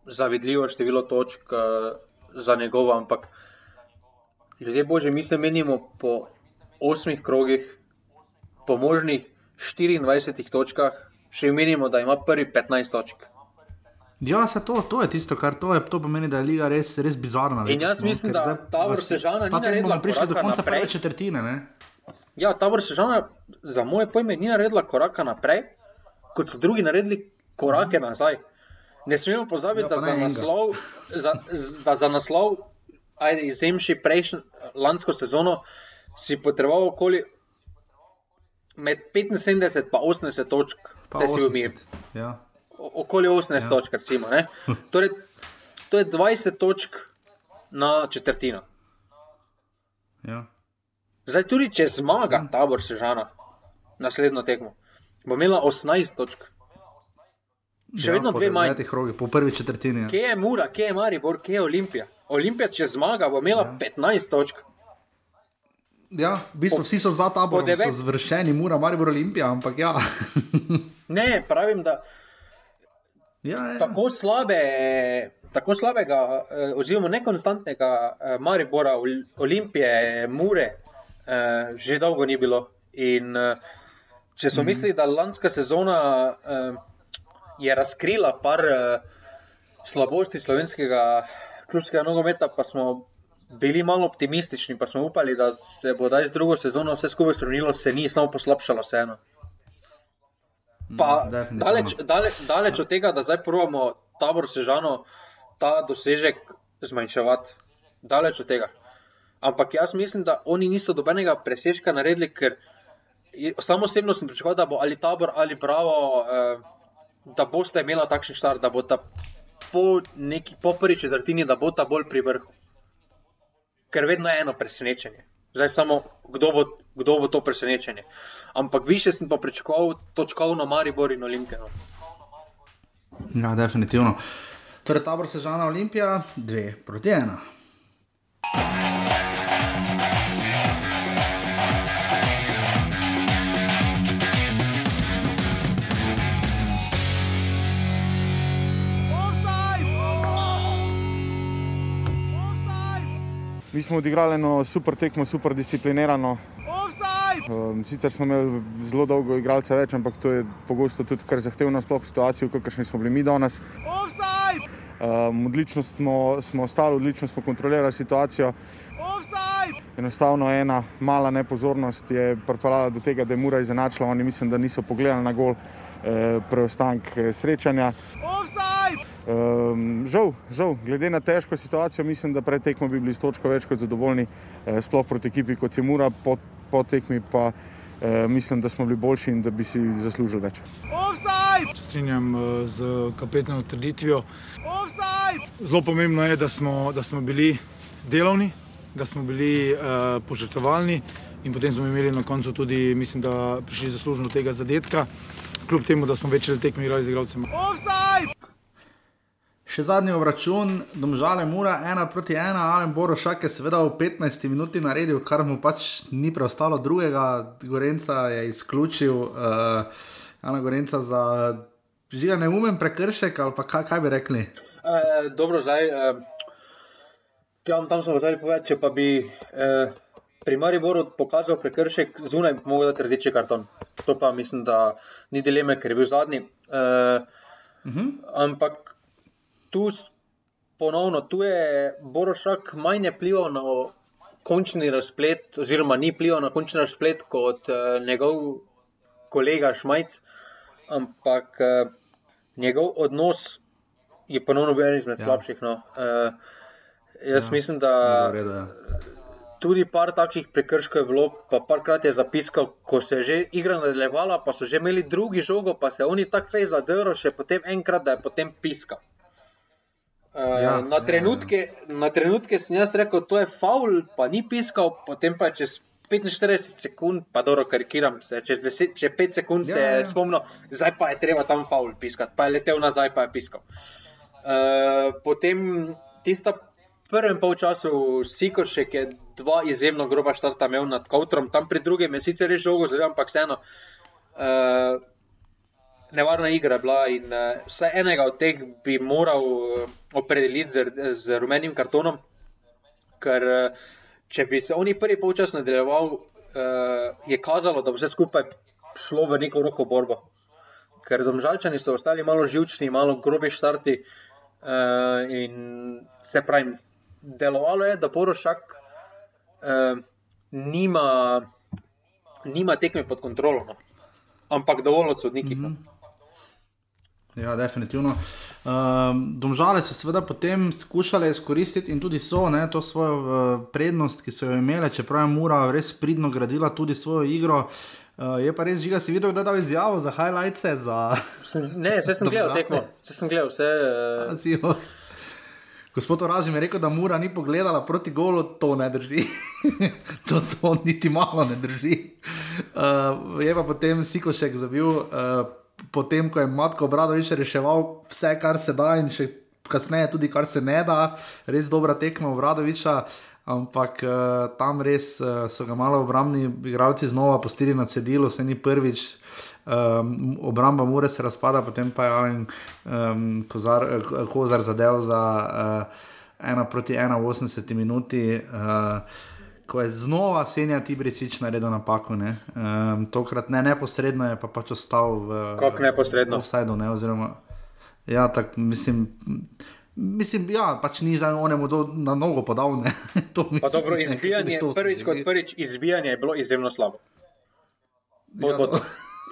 zavidljivo število točk uh, za njegovo, ampak ljudje bože, mi se menimo po osmih krogih, po možnih 24 točkah še menimo, da ima prvi 15 točk. Ja, se to, to je tisto, kar to, je, to pomeni, da je liga res, res bizarna. In jaz no, mislim, da ta vrsta sežana ni naredila. Prišli do konca naprej. prve četrtine. Ne? Ja, ta vrsta sežana za moje pojme ni naredila koraka naprej, kot so drugi naredili korake mhm. Ne smemo pozabiti, ja, da, za naslov, za, da za naslov, ajde, izjemši prejšnjo lansko sezono, si potreboval okoli med 75 in 80 točk da si umir. Ja. Okoli 18 ja. točk, recimo. Torej, to je 20 točk na četrtino. Ja. Zdaj, tudi če zmaga ja. tabor Sežana, naslednjo tekmo, bo imela 18 točk. Še ja, vedno dve majhni. Po prvi četrtini. Ja. Kje je Mura, kje je Maribor, kje je Olimpija? Olimpija, če zmaga, bo imela ja. 15 točk. Ja, v bistvu vsi so za ta boj, so zvršeni, mora, biti Olimpija, ampak ja. ne, pravim, da Ja, ja. tako, slabe, tako slabega, eh, oziroma nekonstantnega eh, Maribora, Olimpije, Mure, eh, že dolgo ni bilo. In če smo mm. mislili, da lanska sezona je razkrila par slabosti slovenskega klubskega nogometa, pa smo bili malo optimistični, pa smo upali, da se bo zdaj z drugo sezono vse skupaj strunilo, se ni, samo poslabšalo vseeno. Pa, mm, daleč, daleč, daleč od tega, da zdaj pravimo tabor sežano, ta dosežek zmanjševati. Daleč od tega. Ampak jaz mislim, da oni niso dobenega presežka naredili, ker samo osebno sem pričakoval, da bo ali tabor ali bravo, eh, da boste imeli takšen štart, da bo ta po neki poprvi četrtini, da bo ta bolj pri vrhu. Ker vedno je eno presenečenje. Zdaj samo, kdo bo, kdo bo to presenečenje. Ampak više sem pa pričakoval točkovno Maribor in Olimpijo. Ja, definitivno. Torej, tabor sežana Olimpija, dve proti ena. Mi smo odigrali eno super tekmo, super disciplinirano. Um, sicer smo imeli zelo dolgo igralca več, ampak to je pogosto tudi kar zahtevno, sploh v situaciji, v kakršni smo bili mi danes. Um, odlično smo, smo ostali, odlično smo kontrolirali situacijo. Enostavno ena mala nepozornost je pripeljala do tega, da je Mura izenačila. Oni mislim, da niso pogledali na gol preostanek eh, srečanja. Um, žal, žal, glede na težko situacijo, mislim, da pred tekmo bi bili s točko več kot zadovoljni, eh, sploh proti ekipi kot je Mura, po, po tekmi pa eh, mislim, da smo bili boljši in da bi si zaslužili več. Strinjam eh, z kapetanom trditvijo. Zelo pomembno je, da smo, da smo bili delovni, da smo bili uh, požrtovalni in potem smo imeli na koncu tudi, mislim, da prišli zaslužno tega zadetka, kljub temu, da smo večer tekmi igrali z igralcem. Še zadnji obračun, domžale mura, ena proti ena, Alen Borošak je seveda v 15 minuti naredil, kar mu pač ni preostalo drugega, Gorenca je izključil, uh, Ana Gorenca za žiga neumen prekršek ali pa kaj, kaj bi rekli? E, dobro, zdaj, e, tam, tam smo zdaj povedali, če pa bi e, pri Mariboru pokazal prekršek, zunaj bi mogel dati rdeči karton. To pa mislim, da ni dileme, ker je bil zadnji. E, uh -huh. Ampak tu ponovno, tu je Borošak manj vplival na končni razplet, oziroma ni vplival na končni razplet kot uh, njegov kolega Šmajc, ampak uh, njegov odnos je ponovno bil eden izmed ja. slabših. No. Uh, jaz ja. mislim, da. Ja. Tudi par takšnih prekrškov je bilo, pa parkrat je zapiskal, ko se je že igra nadaljevala, pa so že imeli drugi žogo, pa se oni tako fej zadrlo, še potem enkrat, da je potem piskal. Eh, ja, na, trenutke, ja, ja. na trenutke sem jaz rekel, to je faul, pa ni piskal, potem pa čez 45 sekund, pa dobro karikiram se, čez, 10, čez 5 sekund ja, se je ja. spomnil, zdaj pa je treba tam faul piskati, pa je letel nazaj, pa je piskal. Uh, potem tista prvem polčasu Sikošek je dva izjemno groba štarta imel nad Koutrom, tam pri drugem je sicer res žogo, zelo ampak vseeno. Uh, nevarna igra je bila in uh, vsaj enega od teh bi moral uh, opredeliti z, z rumenim kartonom. Ker uh, če bi se oni prvi polčas nadaljeval, uh, je kazalo, da bo vse skupaj šlo v neko roko borbo. Ker domžalčani so ostali malo živčni, malo grobi štarti. Uh, in se pravi, delovalo je, da Porošak uh, nima, nima tekme pod kontrolo, no. ampak dovolj od sodnikov. Mm -hmm. Ja, definitivno. Um, domžale so seveda potem skušale izkoristiti in tudi so ne, to svojo uh, prednost, ki so jo imele, čeprav je Mura res pridno gradila tudi svojo igro. Uh, je pa res žiga, si videl, da je dal izjavo za highlights. Za... Ne, vse sem gledal, tekmo, vse sem gledal, vse. Uh... Gospod Oražim je rekel, da Mura ni pogledala proti golu, to ne drži. to, to niti malo ne drži. Uh, je pa potem Sikošek zabil. Uh, potem, ko je Matko Bradovič reševal vse, kar se da, in še kasneje tudi, kar se ne da, res dobra tekma Bradoviča. Ampak uh, tam res uh, so ga malo obrambni igralci znova postili na cedilu, se ni prvič. Um, obramba Mure se razpada, potem pa je Alen um, Kozar, Kozar zadev za uh, 1 proti 1 v 80 minuti. Uh, Ko je znova Senja Tibričič naredil napako, um, tokrat ne neposredno, je pa pač ostal v. Kako neposredno? V offsajdu, ne, oziroma. Ja, tako mislim. Mislim, ja, pač ni za onemu do, na nogo podal. mislim, dobro, izbijanje, ne, prvič kot prvič, izbijanje je bilo izjemno slabo. Pod, ja. pod,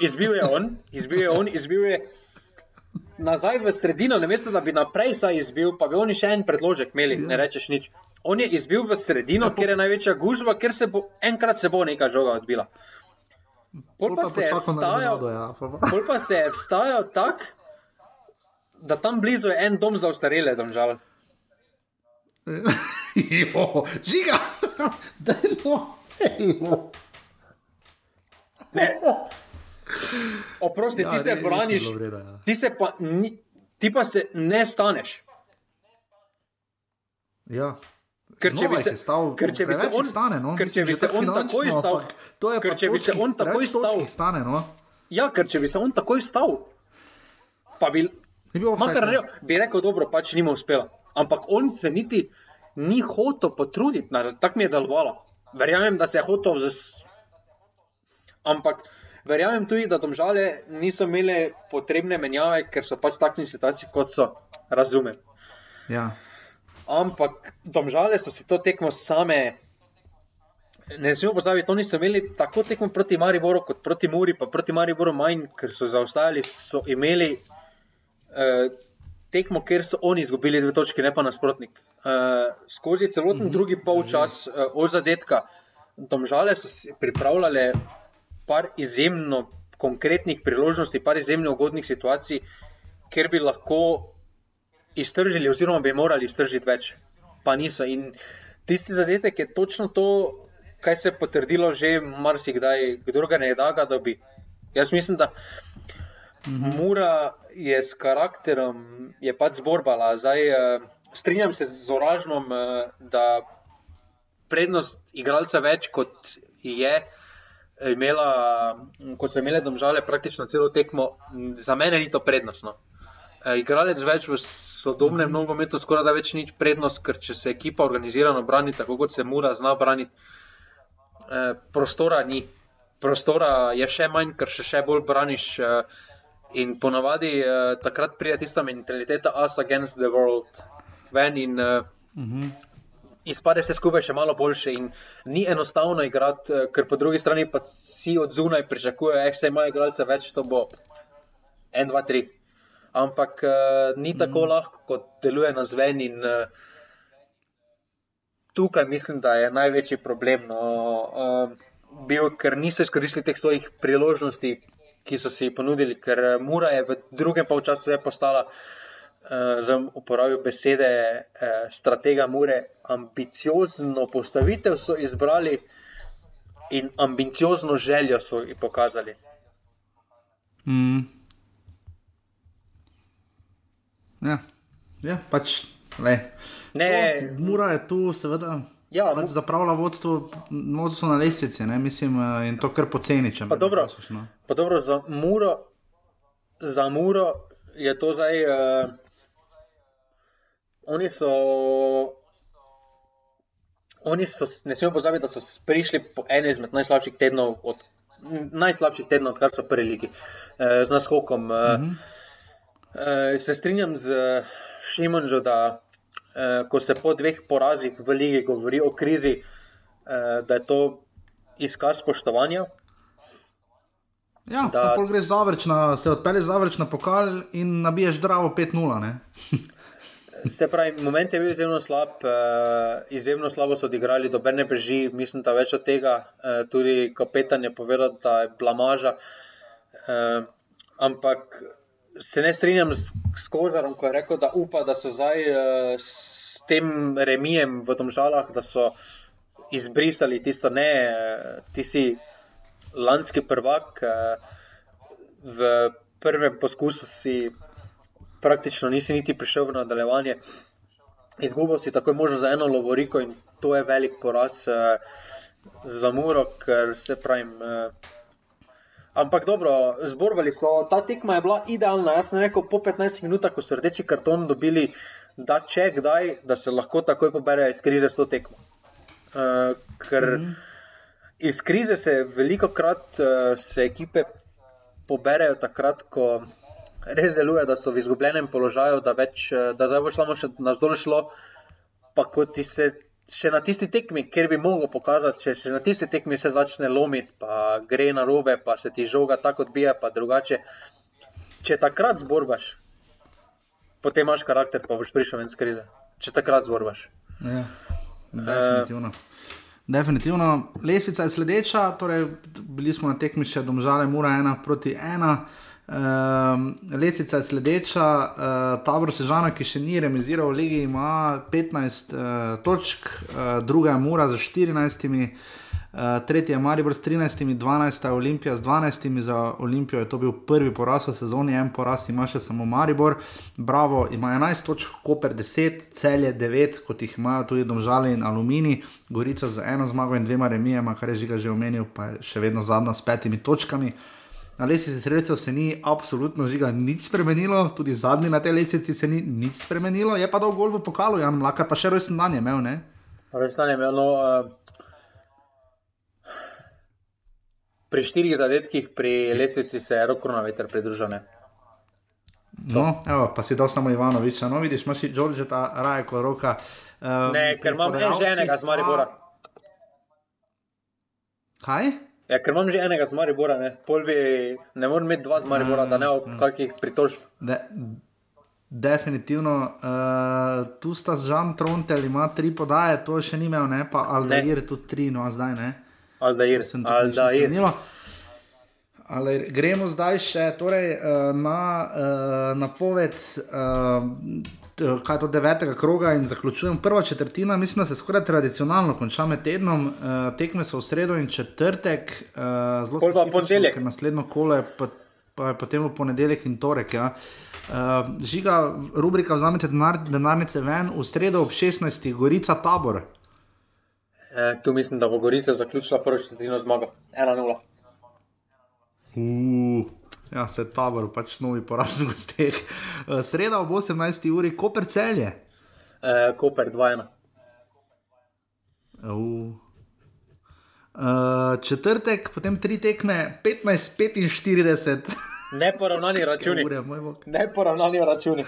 izbil je on, izbil je on, izbil je nazaj v sredino, ne mesto, da bi naprej sa izbil, pa bi oni še en predložek imeli, ja. ne rečeš nič. On je izbil v sredino, ja, kjer je največja gužva, ker se bo enkrat se bo neka žoga odbila. Pol pa, se je vstajal, ja. pol pa se je vstajal tako da tam blizu je en dom za ostarele, da žal. Žiga, da je no. Oprosti, ja, ti se braniš, ja. ti, se pa, ni, ti pa se ne staneš. Ja. Ker če bi se stal, ker če bi se on stane, no, ker če bi se on takoj stal, to je ker če bi se on takoj stal, stane, no. Ja, ker če bi se on takoj stal, pa bi Makar ne, bi rekel, dobro, pač nima uspela. Ampak on se niti ni hotel potruditi, tako mi je delovalo. Verjamem, da se je hotel zas. Ampak verjamem tudi, da domžale niso imele potrebne menjave, ker so pač takšni situaciji, kot so. Razumem. Ja. Ampak domžale so si to tekmo same. Ne smemo pozabiti, oni so imeli tako tekmo proti Mariboru, kot proti Muri, pa proti Mariboru manj, ker so zaostajali, so imeli uh, tekmo, ker so oni izgubili dve točke, ne pa nasprotnik. Uh, skozi celoten mhm. -huh. drugi polčas uh, od zadetka, domžale so si pripravljale par izjemno konkretnih priložnosti, par izjemno ugodnih situacij, kjer bi lahko iztržili, oziroma bi morali iztržiti več, pa niso. In tisti zadetek je točno to, kar se je potrdilo že marsikdaj, kdo ga ne da, da bi. Jaz mislim, da Mhm. Mura je s karakterom, je pač zborbala. Zdaj, uh, strinjam se z Oražnom, uh, da prednost igralca več kot je. Imela, kot so imele domžale, praktično celo tekmo, za mene ni to prednostno. E, igralec več v sodobnem mhm. nogometu, skoraj da več ni prednost, ker če se ekipa organizirano brani, tako kot se mora zna braniti, e, prostora ni. Prostora je še manj, ker še, še bolj braniš. E, In ponovadi uh, takrat pride tista mentaliteta us against the world ven in uh, uh -huh. Izpade vse skupaj še malo boljše. In ni enostavno igrati, uh, ker po drugi strani pa si od zunaj pričakuje, da se ima igralce več, to bo 1, 2, 3. Ampak uh, ni tako -huh. lahko, kot deluje na zven. In, uh, tukaj mislim, da je največji problem. No, uh, bil, ker niso izkoristili teh svojih priložnosti, ki so si ponudili, ker eh, Mura je v drugem polčasu postala, uh, za uporabo besede, uh, stratega Mure, ambiciozno postavitev so izbrali in ambiciozno željo so jih pokazali. Mm. Ja, ja, pač le. Ne, so, Mura je tu, seveda. Ja, pač zapravlja vodstvo, vodstvo na lestvici, ne? mislim, eh, in to kar poceni. Pa dobro, no. pa dobro za, muro, za Muro je to zdaj. Uh, oni so. Oni so, ne smemo pozabiti, da so prišli po enem izmed najslabših tednov, od, najslabših tednov, kar so preliki, eh, z naskokom. Eh, uh -huh. eh, se strinjam z Šimonžo, da eh, ko se po dveh porazih v lige govori o krizi, eh, da je to izkaz spoštovanja. Ja, da greš zavrčna, se odpelješ zavrčna pokal in nabiješ zdravo 5-0. Se pravi, moment je bil izjemno slab, uh, izjemno slabo so odigrali, dober ne preži, mislim, da več od tega. Uh, tudi kapetan je povedal, da je blamaža. Uh, ampak se ne strinjam s, s Kožarom, ko je rekel, da upa, da so zdaj uh, s tem remijem v tom žalah, da so izbrisali tisto ne, uh, ti si lanski prvak. Uh, v prvem poskusu si praktično nisi niti prišel v nadaljevanje. Izgubil si tako možno za eno lovoriko in to je velik poraz uh, za Muro, ker se pravim. Uh, Ampak dobro, zborbali so, ta tekma je bila idealna. Jaz sem rekel, po 15 minutah, ko so rdeči karton dobili, da če kdaj, da se lahko takoj poberejo iz krize s to tekmo. Uh, ker mm -hmm. iz krize se veliko krat uh, se ekipe poberejo takrat, ko res deluje, da so v izgubljenem položaju, da, več, da zdaj bo samo še na zdolj šlo, pa ko ti se še na tisti tekmi, kjer bi mogel pokazati, če se na tisti tekmi se začne lomiti, pa gre na robe, pa se ti žoga tako odbija, pa drugače. Če takrat zborbaš, potem imaš karakter, pa boš prišel ven iz krize. Če takrat zborbaš. Ja, definitivno. Uh, Definitivno, lesvica je sledeča, torej bili smo na tekmi še domžale, mora ena proti ena. Uh, lesvica je sledeča, uh, tabor Sežana, ki še ni remiziral v Ligi, ima 15 uh, točk, uh, druga je Mura za 14. Uh, tretji je Maribor s 13, 12 je Olimpija s 12, za Olimpijo je to bil prvi poraz v sezoni, en poraz ima še samo Maribor, Bravo ima 11 točk, Koper 10, Celje 9, kot jih imajo tudi Domžale in Alumini, Gorica z eno zmago in dvema remijema, kar je Žiga že omenil, pa je še vedno zadnja s petimi točkami. Na lesici sredstev se ni absolutno žiga nič spremenilo, tudi zadnji na tej lesici se ni nič spremenilo, je pa dal gol v pokalu, Jan Mlaka pa še rojsten dan je imel. Rojsten dan je imel. No, uh, pri štirih zadetkih pri lesici se je roko na veter pridružil. No, evo, pa si dal samo Ivanoviča, no vidiš, imaš Đorđe ta rajko roka. Um, ne, ker imam že enega z Maribora. Kaj? Ja, ker imam že enega z Maribora, ne, bi, ne morem imeti dva z Maribora, da ne bo mm. kakih pritožb. De, definitivno, uh, tu sta Žan Trontel, ima tri podaje, to še ni imel, ne pa Aldair, tudi tri, no zdaj ne. Aldair, sem tudi Aldair. Ali gremo zdaj še torej, uh, na uh, napoved. Uh, kaj to devetega kroga in zaključujem prva četrtina. Mislim, da se skoraj tradicionalno konča med tednom, uh, tekme so v sredo in četrtek, uh, zelo pa ponedeljek. Ker naslednjo kolo je pa, pa je potem v ponedeljek in torek. Ja. Uh, žiga, rubrika Vzamite denar, denarnice ven, v sredo ob 16. Gorica tabor. E, tu mislim, da bo Gorica zaključila prvo četrtino zmago. 1-0. Uh. Ja, se tabor, pač novi poraz v gosteh. Eh, sreda ob 18. uri, Koper celje. E, Koper 2-1. Uh. Uh, četrtek, potem tri tekme, 15-45. Neporavnani računi. Ure, Neporavnani računi.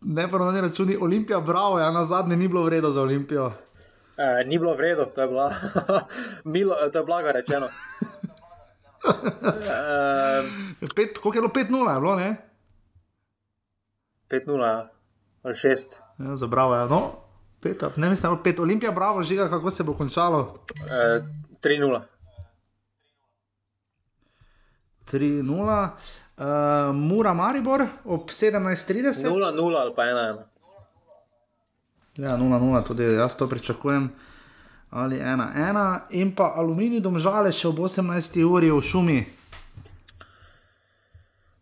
Neporavnani računi, Olimpija, bravo, ja, na zadnje ni bilo vredno za Olimpijo. E, ni bilo vredno, to je bilo, Milo, to je blago rečeno. Pet, koliko je bilo 5-0, je bilo ne? 5-0, ja. ali 6. Ja, za bravo, ja. no, pet, ne mislim, da je 5, Olimpija, bravo, žiga, kako se bo končalo. E, 3-0. 3-0, uh, Mura Maribor ob 17:30. 0-0 ali pa 1-1. Ja, 0-0, tudi jaz to pričakujem ali ena, ena, in pa aluminij domžale še ob 18. uri v šumi.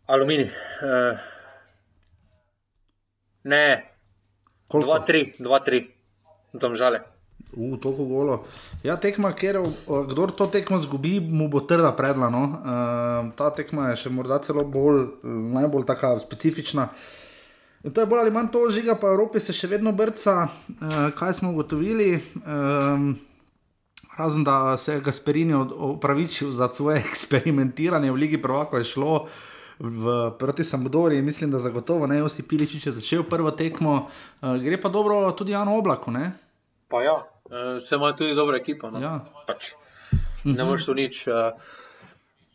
Aluminij. Uh, ne, 2-3, 2-3, domžale. Uh, toliko golo. Ja, tekma, ker kdo to tekmo zgubi, mu bo trda predlano. Uh, ta tekma je še morda celo bolj, najbolj taka specifična. Uh, In to je bolj ali manj to, žiga pa Evropi se še vedno brca, uh, kaj smo ugotovili. Um, razen da se je Gasperini opravičil za svoje eksperimentiranje v Ligi Prvako, je šlo v, proti Samudori in mislim, da zagotovo ne Josi Piliči, če začel prvo tekmo. Uh, gre pa dobro tudi Janu Oblaku. Ne? Pa ja, uh, se ima tudi dobra ekipa. No? Ja. Pač, ne moreš tu nič. Uh,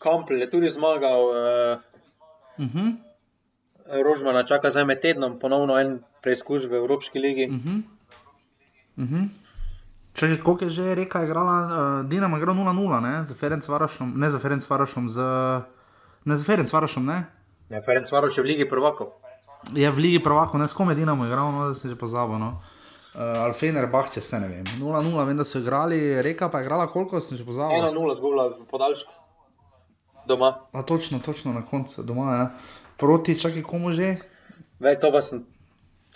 Kampel je tudi zmagal. Uh, uh -huh. Rožmana čaka zdaj med tednom ponovno en preizkus v Evropski ligi. Uh -huh. Uh -huh. Če, koliko je že reka, igrala uh, Dinamo, igra 0-0, ne za Ferenc Varošom, ne za Ferenc Varošom, z, ne za Ferenc Varošom, ne? Ja, Ferenc Varoš je v Ligi prvakov. Je v Ligi prvakov, ne s kom je Dinamo igral, no, da se že pozabo. No. Uh, Alfener, bah, če se ne vem. 0-0, vem, da so igrali, reka pa je igrala koliko, sem že pozabil. 1-0, zgubila v podaljšku. Doma. A točno, točno na koncu, doma, ja proti, čakaj, komu že? Veš, to pa sem,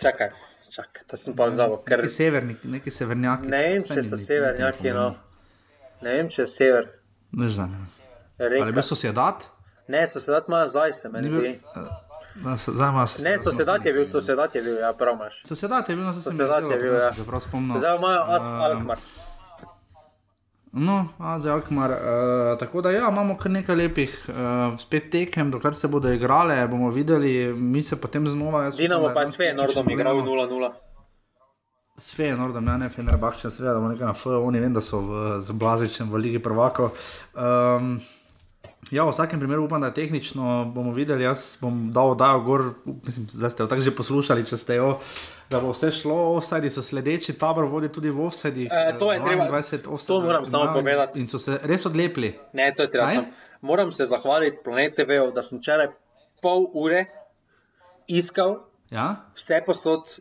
čakaj, čakaj, to sem pa zavedal. Ker... Neki severni, neki severnjaki. Ne vem, če so severnjaki, no. Ne vem, če je sever. Ne znam. Ali bil sosedat? Ne, sosedat ima zdaj, se meni Ni bil- zdi. Se- Zdaj ima Ne, sosedat je bil, sosedat je bil, ja, prav imaš. Sosedat je bil, no, zdaj sem Sosedat je bil, ja. se prav spomnil. Zdaj imajo as Um, Alkmaar. No, Azija Alkmaar. Uh, tako da ja, imamo kar nekaj lepih uh, spet tekem, dokler se bodo igrale, bomo videli, mi se potem znova. Dinamo pa je danes s Feyenoordom tehnično igral gremo. 0-0. S Feyenoordom, ja ne Fenerbahče, seveda, da bomo nekaj na FO, oni vem, da so v, z Blazičem v Ligi prvako. Um, Ja, v vsakem primeru upam, da tehnično bomo videli. Jaz bom dal oddajo gor, mislim, zdaj ste jo tako že poslušali, če ste jo, da bo vse šlo, offside so sledeči, tabor vodi tudi v offside. E, to je treba- to moram samo povedati. In so se res odlepili. Ne, to je treba. Sam. Moram se zahvaliti Planet TV, da sem včeraj pol ure iskal Ja? vse posod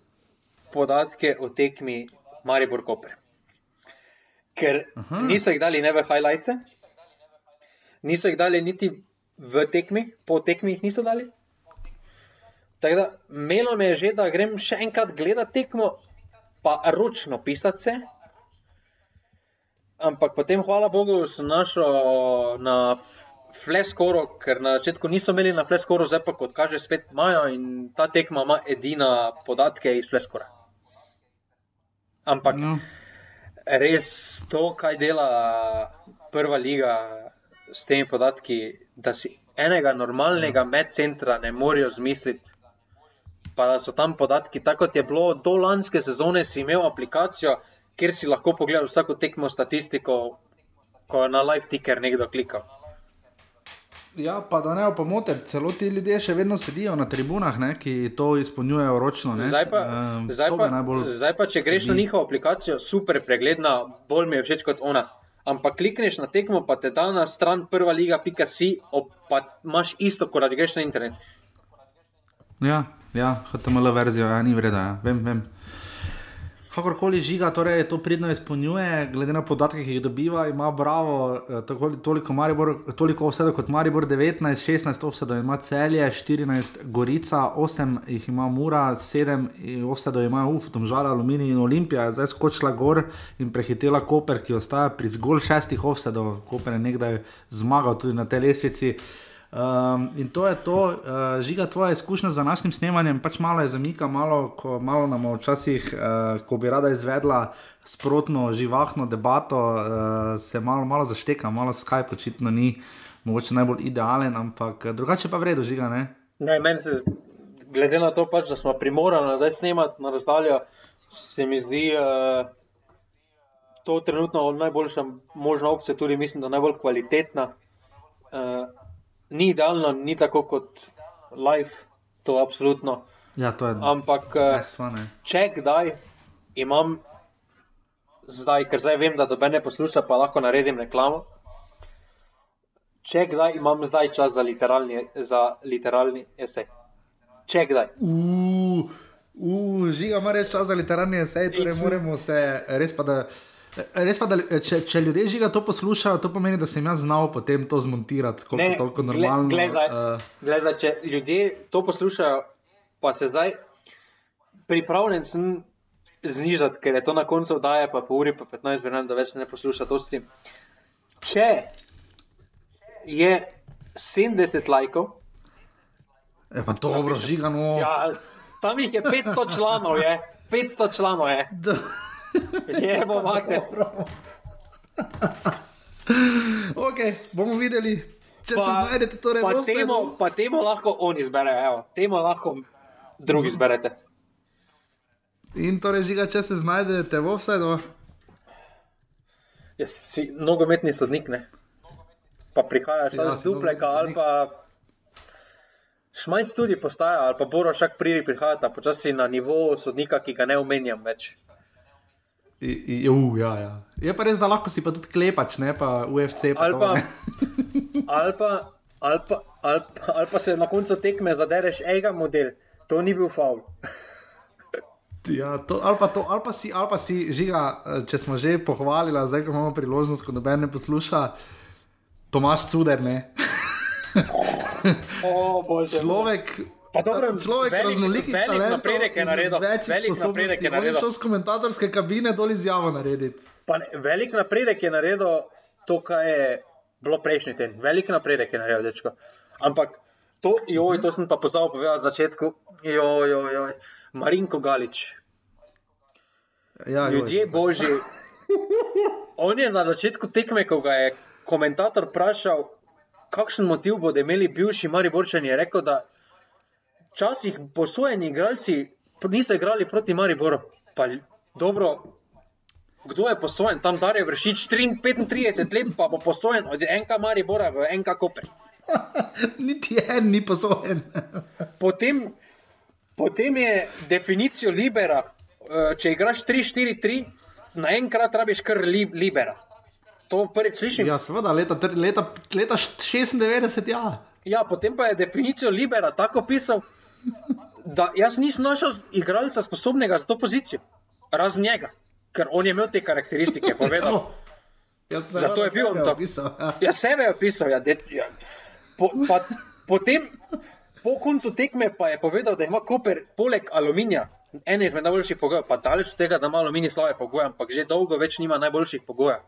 podatke o tekmi Maribor Koper. Ker Aha. niso jih dali ne v highlights, niso jih dali niti v tekmi, po tekmi jih niso dali. Tako da, melo me je že, da grem še enkrat gledati tekmo, pa ročno pisati se. Ampak potem, hvala Bogu, sem našel na Flashcoru, ker na začetku niso imeli na Flashcoru, zdaj pa kot kaže, spet imajo in ta tekma ima edina podatke iz Flashcora. Ampak no. res to, kaj dela prva liga s temi podatki, da si enega normalnega medcentra ne morejo zmisliti. Pa da so tam podatki, tako kot je bilo do lanske sezone, si imel aplikacijo, kjer si lahko pogledal vsako tekmo statistiko, ko je na live ticker nekdo klikal. Ja, pa da ne bo pomote, celo ti ljudje še vedno sedijo na tribunah, ne, ki to izpolnjujejo ročno. Ne. Zdaj pa, Ehm, zdaj, pa, najbolj zdaj pa, če greš na njihovo aplikacijo, super pregledna, bolj mi je všeč kot ona. Ampak klikneš na tekmo, pa te da na stran prva liga.si, pa imaš isto, kot da greš na internet. Ja, ja, HTML verzijo, ja, ni vreda, ja. vem, vem. Kakorkoli žiga, torej to pridno izpolnjuje, glede na podatke, ki jih dobiva, ima Bravo eh, tako, toliko, Maribor, toliko offsetov kot Maribor, 19, 16 offsetov ima Celje, 14 Gorica, 8 jih ima Mura, 7 offsetov ima Uf, Domžala, Aluminij in Olimpija, zdaj skočila gor in prehitela Koper, ki ostaja pri zgolj šestih offsetov. Koper je nekdaj zmagal tudi na tej lesvici. Um, in to je to, uh, žiga tvoja izkušnja z današnjim snemanjem, pač malo je zamika, malo, ko, malo nam je včasih, uh, ko bi rada izvedla sprotno, živahno debato, uh, se malo, malo zašteka, malo Skype očitno ni mogoče najbolj idealen, ampak drugače pa vredno žiga, ne? Ne, meni se, glede na to, pač, da smo primorani zdaj snemati na razdaljo, se mi zdi uh, to trenutno najboljša možna opcija, tudi mislim, da najbolj kvalitetna. Uh, ni idealno, ni tako kot live, to absolutno. Ja, to je. Ampak, Eh, uh, če kdaj imam, zdaj, ker zdaj vem, da dobe ne posluša, pa lahko naredim reklamo. Če kdaj imam zdaj čas za literalni, za literalni esej. Če kdaj. Uf, uh, žiga ima res čas za literarni esej, torej moramo se res pa da. Res pa, da če, če ljudje žiga to poslušajo, to pomeni, da sem jaz znal potem to zmontirati, koliko Ne, toliko normalno. glej zdaj. eh, Glej, zdaj, če ljudje to poslušajo, pa se zdaj pripravljen sem znižati, ker je to na koncu oddaje, pa po uri, pa 15 verjamem, da več ne posluša to s tem. Če je 70 lajkov, Je pa dobro, žiga, no. ja, tam jih je 500 članov, je, 500 članov je. Je, bo mate. ok, bomo videli, če se znajdete. Torej pa, v offsideu. temo, pa temo lahko oni izberejo, evo, temo lahko drugi izberete. In torej žiga, če se znajdete v offsetu. Jaz si nogometni sodnik, ne. Pa prihajaš Ja, ja, si z dupleka ali pa. Šmajc tudi postaja, ali pa Borošak priri prihajata počasi na nivo sodnika, ki ga ne omenjam več. I, i, uh, ja, ja. Je pa res, da lahko si pa tudi klepač, ne pa UFC. Pa Ali to, pa, ne. ali pa, ali pa, ali pa, ali pa se na koncu tekme zadereš, ega model, to ni bil faul. Ja, to, ali, pa to, ali, pa si, ali pa si žiga, eh, če smo že pohvalili, zdaj ko imamo priložnost, ko noben ne posluša, Tomaš Cuder. Ne? O, bože. Človek, Pa dobro, človek velik- raznolikih velik talentov napredek je naredil, večjih velik napredek je je naredil. šel z komentatorske kabine dol izjavo narediti. Pa ne, velik napredek je naredil to, kar je bilo prejšnji teden, velik napredek je naredil, dečko. Ampak to, joj, to sem pa pozabil povedati na začetku, joj, joj, joj. Marinko Galič. Ja, joj. Ljudje božji. On je na začetku tekme, ko ga je komentator vprašal, kakšen motiv bodo imeli bivši Mariborčani, je rekel, da včasih posojeni igralci niso igrali proti Mariboru. Pa dobro, kdo je posojen? Tam Darje Vršič 35 let, pa bo posojen od enka Maribora v enka Koper. Niti en ni posojen. Potem, potem je definicijo libera, eh, če igraš 3-4-3, naenkrat rabiš kar li, libera. To prvič slišim. Ja, seveda, leta, leta, leta 96, ja. Ja, potem pa je definicijo libera tako pisal, da jaz nisem našel igralca sposobnega za to pozicijo, razen njega, ker on je imel te karakteristike. Povedal. Ja, Zato je bil on tam. ja. Ja, sebe je opisal. Ja, det, ja. Po, pa, potem, po koncu tekme, pa je povedal, da ima Koper poleg aluminija ene izmed najboljših pogojev, pa daleč od tega, da ima aluminij slabe pogoje, ampak že dolgo več nima najboljših pogojev.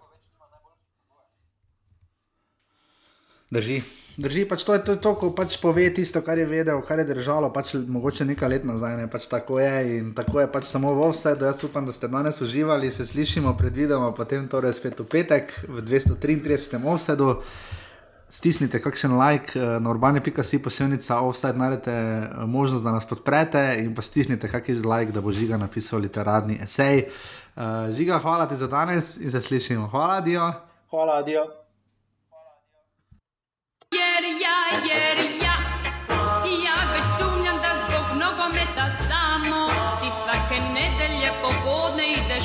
Drži. Drži, pač to je to, to ko pač pove tisto, kar je vedel, kar je držalo, pač mogoče nekaj let nazaj, ne pač tako je in tako je pač samo v vse. Jaz upam, da ste danes uživali, se slišimo, predvidoma, potem torej spet v petek v 233. offsetu. Stisnite kakšen like eh, na urbane.si pošiljnica offset, najdete eh, možnost, da nas podprete in pa stisnite kakšen like, da bo žiga napisal literarni esej. Uh, žiga, hvala ti za danes in se slišimo. Hvala, Dio. Hvala, Dio. Jer ja, jer ja, ja već sumnjam da zbog nogometa samo ti svake nedelje popodne ideš